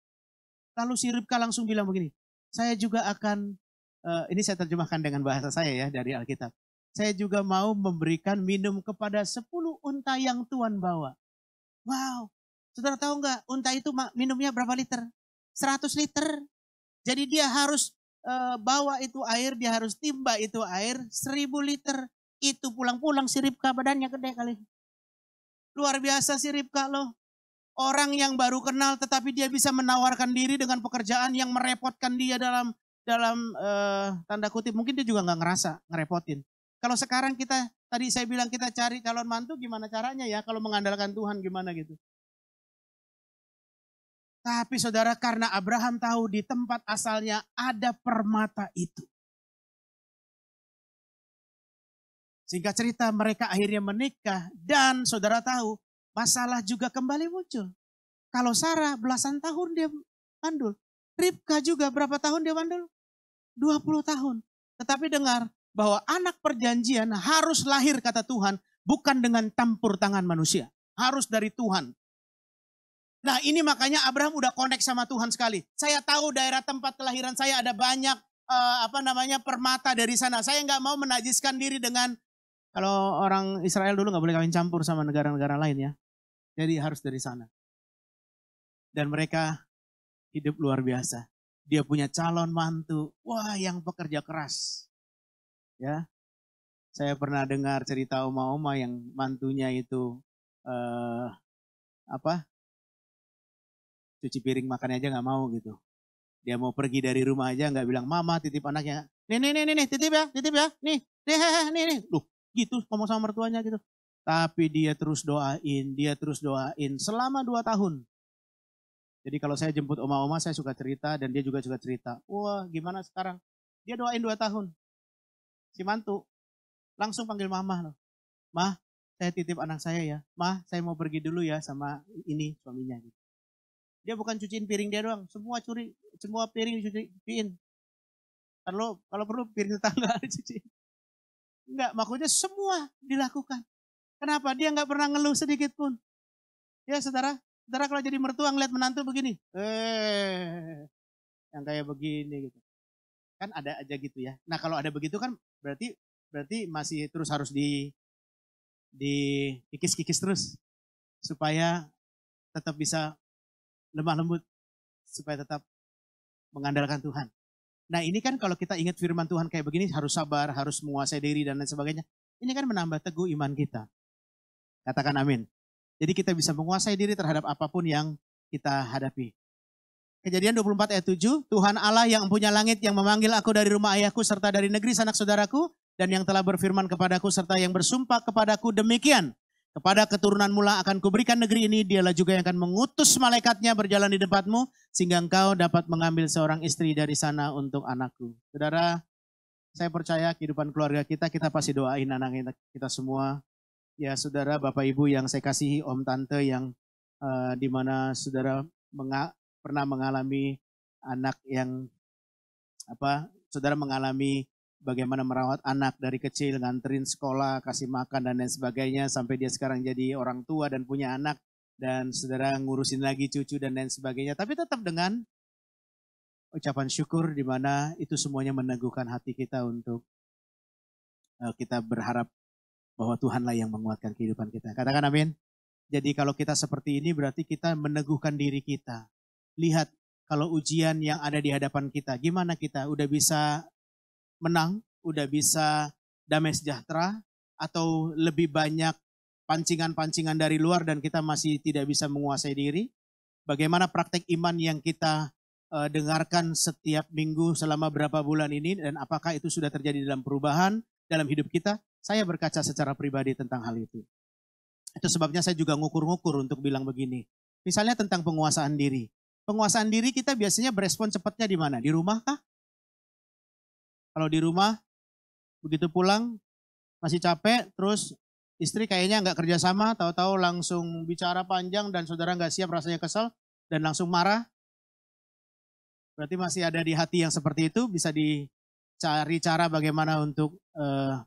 Lalu si Ribka langsung bilang begini, saya juga akan, uh, ini saya terjemahkan dengan bahasa saya ya dari Alkitab saya juga mau memberikan minum kepada 10 unta yang Tuhan bawa. Wow, saudara tahu nggak unta itu minumnya berapa liter? 100 liter. Jadi dia harus uh, bawa itu air, dia harus timba itu air 1000 liter. Itu pulang-pulang si Ribka badannya gede kali. Luar biasa si Ribka loh. Orang yang baru kenal tetapi dia bisa menawarkan diri dengan pekerjaan yang merepotkan dia dalam dalam uh, tanda kutip mungkin dia juga nggak ngerasa ngerepotin. Kalau sekarang kita, tadi saya bilang kita cari calon mantu gimana caranya ya kalau mengandalkan Tuhan gimana gitu. Tapi saudara karena Abraham tahu di tempat asalnya ada permata itu. Sehingga cerita mereka akhirnya menikah dan saudara tahu masalah juga kembali muncul. Kalau Sarah belasan tahun dia mandul. Ribka juga berapa tahun dia mandul? 20 tahun. Tetapi dengar, bahwa anak perjanjian harus lahir kata Tuhan bukan dengan tampur tangan manusia. Harus dari Tuhan. Nah ini makanya Abraham udah connect sama Tuhan sekali. Saya tahu daerah tempat kelahiran saya ada banyak uh, apa namanya permata dari sana. Saya nggak mau menajiskan diri dengan kalau orang Israel dulu nggak boleh kawin campur sama negara-negara lain ya. Jadi harus dari sana. Dan mereka hidup luar biasa. Dia punya calon mantu. Wah yang pekerja keras. Ya, saya pernah dengar cerita oma-oma yang mantunya itu uh, apa? Cuci piring makan aja nggak mau gitu. Dia mau pergi dari rumah aja nggak bilang mama titip anaknya. Nih nih nih nih, titip ya, titip ya. Nih, nih, nih, nih. Loh, gitu ngomong sama mertuanya gitu. Tapi dia terus doain, dia terus doain selama dua tahun. Jadi kalau saya jemput oma-oma saya suka cerita dan dia juga suka cerita. Wah gimana sekarang? Dia doain dua tahun si mantu langsung panggil mama loh. Mah, saya titip anak saya ya. Mah, saya mau pergi dulu ya sama ini suaminya. Gitu. Dia bukan cuciin piring dia doang, semua curi, semua piring dicuciin. Kalau kalau perlu piring tetangga dicuciin. Enggak, maksudnya semua dilakukan. Kenapa? Dia nggak pernah ngeluh sedikit pun. Ya saudara, saudara kalau jadi mertua ngeliat menantu begini, eh, yang kayak begini gitu. Kan ada aja gitu ya. Nah kalau ada begitu kan berarti berarti masih terus harus di di kikis-kikis terus supaya tetap bisa lemah lembut supaya tetap mengandalkan Tuhan. Nah ini kan kalau kita ingat firman Tuhan kayak begini harus sabar, harus menguasai diri dan lain sebagainya. Ini kan menambah teguh iman kita. Katakan amin. Jadi kita bisa menguasai diri terhadap apa pun yang kita hadapi. Kejadian 24 ayat 7, Tuhan Allah yang punya langit yang memanggil aku dari rumah ayahku serta dari negeri sanak saudaraku dan yang telah berfirman kepadaku serta yang bersumpah kepadaku demikian. Kepada keturunan mula akan kuberikan negeri ini, dialah juga yang akan mengutus malaikatnya berjalan di depanmu, sehingga engkau dapat mengambil seorang istri dari sana untuk anakku. Saudara, saya percaya kehidupan keluarga kita, kita pasti doain anak kita semua. Ya saudara, Bapak Ibu yang saya kasihi, Om Tante yang uh, di mana saudara pernah mengalami anak yang apa saudara mengalami bagaimana merawat anak dari kecil, nganterin sekolah, kasih makan dan lain sebagainya sampai dia sekarang jadi orang tua dan punya anak dan saudara ngurusin lagi cucu dan lain sebagainya. Tapi tetap dengan ucapan syukur di mana itu semuanya meneguhkan hati kita untuk uh, kita berharap bahwa Tuhanlah yang menguatkan kehidupan kita. Katakan amin. Jadi kalau kita seperti ini berarti kita meneguhkan diri kita. Lihat kalau ujian yang ada di hadapan kita, gimana kita udah bisa menang, udah bisa damai sejahtera, atau lebih banyak pancingan-pancingan dari luar dan kita masih tidak bisa menguasai diri? Bagaimana praktek iman yang kita uh, dengarkan setiap minggu selama berapa bulan ini dan apakah itu sudah terjadi dalam perubahan dalam hidup kita? Saya berkaca secara pribadi tentang hal itu. Itu sebabnya saya juga ngukur-ngukur untuk bilang begini. Misalnya tentang penguasaan diri penguasaan diri kita biasanya berespon cepatnya di mana? Di rumah kah? Kalau di rumah, begitu pulang masih capek, terus istri kayaknya nggak kerjasama, tahu-tahu langsung bicara panjang dan saudara nggak siap rasanya kesel dan langsung marah. Berarti masih ada di hati yang seperti itu, bisa dicari cara bagaimana untuk uh,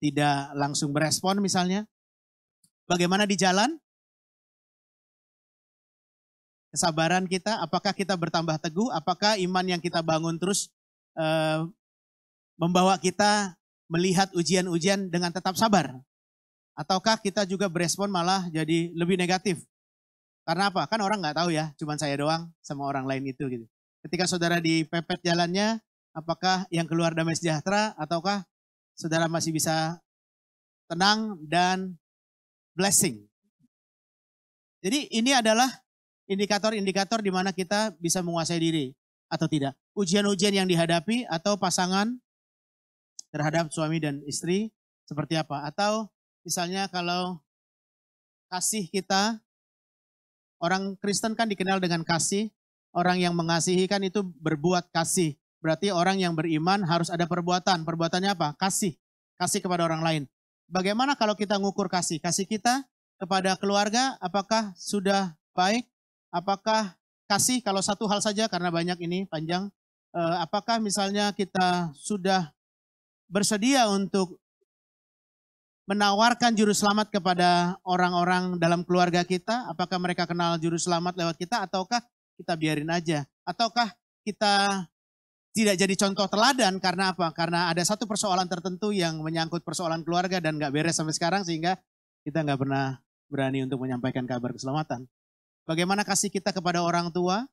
tidak langsung berespon misalnya. Bagaimana di jalan? kesabaran kita? Apakah kita bertambah teguh? Apakah iman yang kita bangun terus uh, membawa kita melihat ujian-ujian dengan tetap sabar? Ataukah kita juga berespon malah jadi lebih negatif? Karena apa? Kan orang nggak tahu ya, cuman saya doang sama orang lain itu gitu. Ketika saudara dipepet jalannya, apakah yang keluar damai sejahtera ataukah saudara masih bisa tenang dan blessing? Jadi ini adalah indikator-indikator di mana kita bisa menguasai diri atau tidak. Ujian-ujian yang dihadapi atau pasangan terhadap suami dan istri seperti apa. Atau misalnya kalau kasih kita, orang Kristen kan dikenal dengan kasih, orang yang mengasihi kan itu berbuat kasih. Berarti orang yang beriman harus ada perbuatan. Perbuatannya apa? Kasih. Kasih kepada orang lain. Bagaimana kalau kita ngukur kasih? Kasih kita kepada keluarga apakah sudah baik Apakah kasih kalau satu hal saja karena banyak ini panjang. Eh, apakah misalnya kita sudah bersedia untuk menawarkan juru selamat kepada orang-orang dalam keluarga kita? Apakah mereka kenal juru selamat lewat kita ataukah kita biarin aja? Ataukah kita tidak jadi contoh teladan karena apa? Karena ada satu persoalan tertentu yang menyangkut persoalan keluarga dan nggak beres sampai sekarang sehingga kita nggak pernah berani untuk menyampaikan kabar keselamatan. Bagaimana kasih kita kepada orang tua,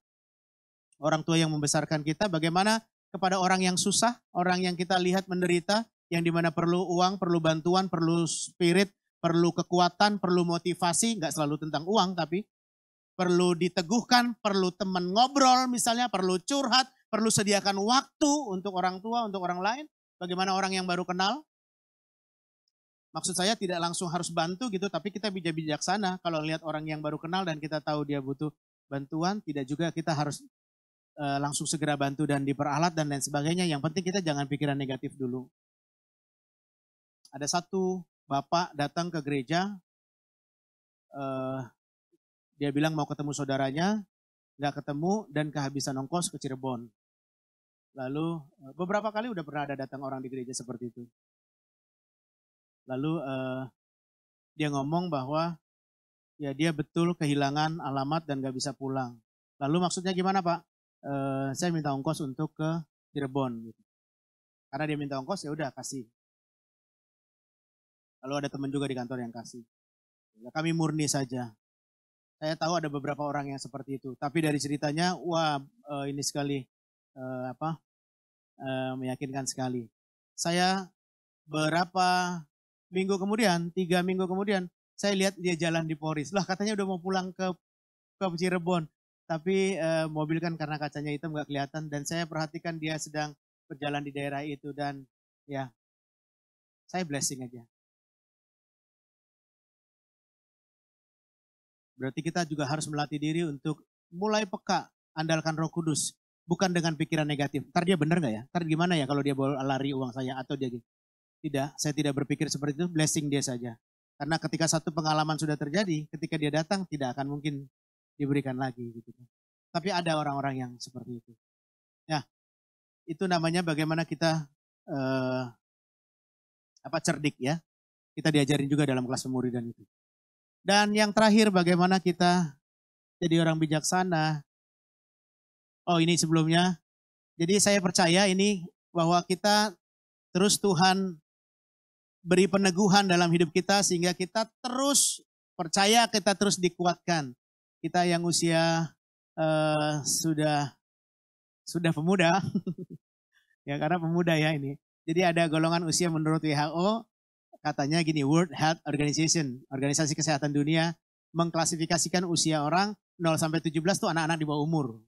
orang tua yang membesarkan kita, bagaimana kepada orang yang susah, orang yang kita lihat menderita, yang di mana perlu uang, perlu bantuan, perlu spirit, perlu kekuatan, perlu motivasi, nggak selalu tentang uang, tapi perlu diteguhkan, perlu teman ngobrol misalnya, perlu curhat, perlu sediakan waktu untuk orang tua, untuk orang lain. Bagaimana orang yang baru kenal, Maksud saya tidak langsung harus bantu gitu, tapi kita bijak bijaksana. Kalau lihat orang yang baru kenal dan kita tahu dia butuh bantuan, tidak juga kita harus uh, langsung segera bantu dan diperalat dan lain sebagainya. Yang penting kita jangan pikiran negatif dulu. Ada satu bapak datang ke gereja, uh, dia bilang mau ketemu saudaranya, nggak ketemu dan kehabisan ongkos ke Cirebon. Lalu eh, beberapa kali udah pernah ada datang orang di gereja seperti itu. Lalu uh, dia ngomong bahwa ya dia betul kehilangan alamat dan gak bisa pulang. Lalu maksudnya gimana Pak? Uh, saya minta ongkos untuk ke Cirebon. Gitu. Karena dia minta ongkos ya udah kasih. Lalu ada teman juga di kantor yang kasih. Ya, kami murni saja. Saya tahu ada beberapa orang yang seperti itu. Tapi dari ceritanya, wah uh, ini sekali uh, apa uh, meyakinkan sekali. Saya berapa minggu kemudian, tiga minggu kemudian, saya lihat dia jalan di Poris. Lah katanya udah mau pulang ke ke Cirebon. Tapi e, mobil kan karena kacanya hitam nggak kelihatan dan saya perhatikan dia sedang berjalan di daerah itu dan ya saya blessing aja. Berarti kita juga harus melatih diri untuk mulai peka, andalkan roh kudus. Bukan dengan pikiran negatif. Ntar dia bener nggak ya? Ntar gimana ya kalau dia bawa lari uang saya atau dia gitu. Tidak, saya tidak berpikir seperti itu, blessing dia saja. Karena ketika satu pengalaman sudah terjadi, ketika dia datang tidak akan mungkin diberikan lagi gitu. Tapi ada orang-orang yang seperti itu. Ya, itu namanya bagaimana kita uh, apa cerdik ya. Kita diajarin juga dalam kelas pemuridan itu. Dan yang terakhir bagaimana kita jadi orang bijaksana. Oh ini sebelumnya. Jadi saya percaya ini bahwa kita terus Tuhan beri peneguhan dalam hidup kita sehingga kita terus percaya kita terus dikuatkan. Kita yang usia uh, sudah sudah pemuda, ya karena pemuda ya ini. Jadi ada golongan usia menurut WHO katanya gini World Health Organization, organisasi kesehatan dunia mengklasifikasikan usia orang 0 sampai 17 itu anak-anak di bawah umur.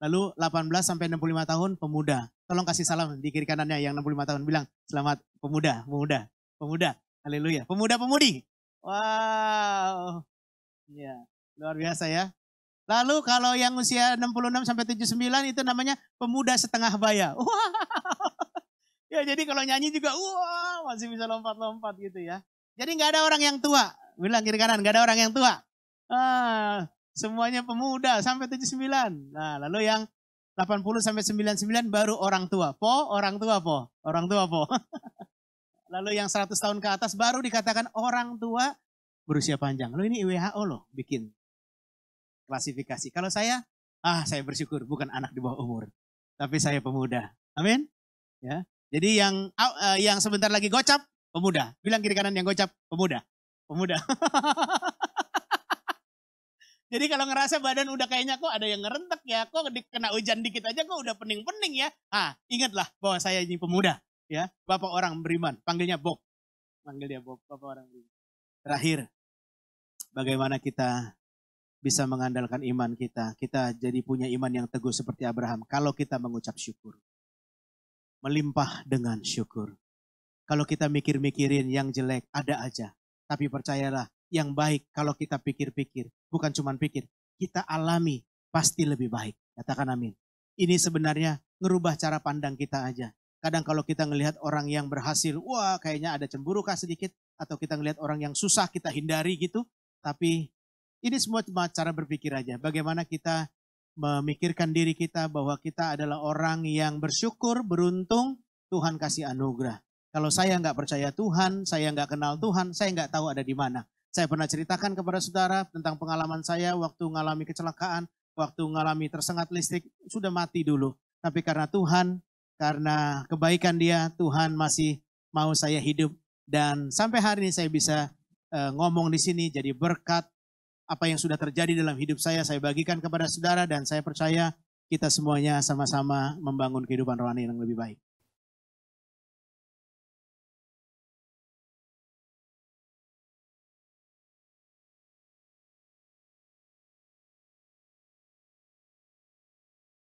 Lalu 18 sampai 65 tahun pemuda. Tolong kasih salam di kiri kanannya yang 65 tahun bilang selamat pemuda, pemuda, pemuda. Haleluya. Pemuda-pemudi. Wow. Ya, luar biasa ya. Lalu kalau yang usia 66 sampai 79 itu namanya pemuda setengah baya. Ya jadi kalau nyanyi juga wah masih bisa lompat-lompat gitu ya. Jadi nggak ada orang yang tua. Bilang kiri kanan nggak ada orang yang tua. Ah, semuanya pemuda sampai 79. Nah, lalu yang 80 sampai 99 baru orang tua. Po, orang tua po. Orang tua po. Lalu yang 100 tahun ke atas baru dikatakan orang tua berusia panjang. Lalu ini WHO loh bikin klasifikasi. Kalau saya, ah saya bersyukur bukan anak di bawah umur, tapi saya pemuda. Amin. Ya. Jadi yang uh, yang sebentar lagi gocap pemuda. Bilang kiri kanan yang gocap pemuda. Pemuda. Jadi kalau ngerasa badan udah kayaknya kok ada yang ngerentek ya, kok kena hujan dikit aja kok udah pening-pening ya. Ah, ingatlah bahwa saya ini pemuda ya bapak orang beriman panggilnya Bob panggil dia Bob bapak orang beriman terakhir bagaimana kita bisa mengandalkan iman kita kita jadi punya iman yang teguh seperti Abraham kalau kita mengucap syukur melimpah dengan syukur kalau kita mikir-mikirin yang jelek ada aja tapi percayalah yang baik kalau kita pikir-pikir bukan cuma pikir kita alami pasti lebih baik katakan amin ini sebenarnya ngerubah cara pandang kita aja Kadang kalau kita ngelihat orang yang berhasil, wah kayaknya ada cemburu kah sedikit. Atau kita ngelihat orang yang susah kita hindari gitu. Tapi ini semua cuma cara berpikir aja. Bagaimana kita memikirkan diri kita bahwa kita adalah orang yang bersyukur, beruntung, Tuhan kasih anugerah. Kalau saya nggak percaya Tuhan, saya nggak kenal Tuhan, saya nggak tahu ada di mana. Saya pernah ceritakan kepada saudara tentang pengalaman saya waktu mengalami kecelakaan, waktu mengalami tersengat listrik, sudah mati dulu. Tapi karena Tuhan karena kebaikan dia Tuhan masih mau saya hidup dan sampai hari ini saya bisa uh, ngomong di sini jadi berkat apa yang sudah terjadi dalam hidup saya saya bagikan kepada saudara dan saya percaya kita semuanya sama-sama membangun kehidupan rohani yang lebih baik.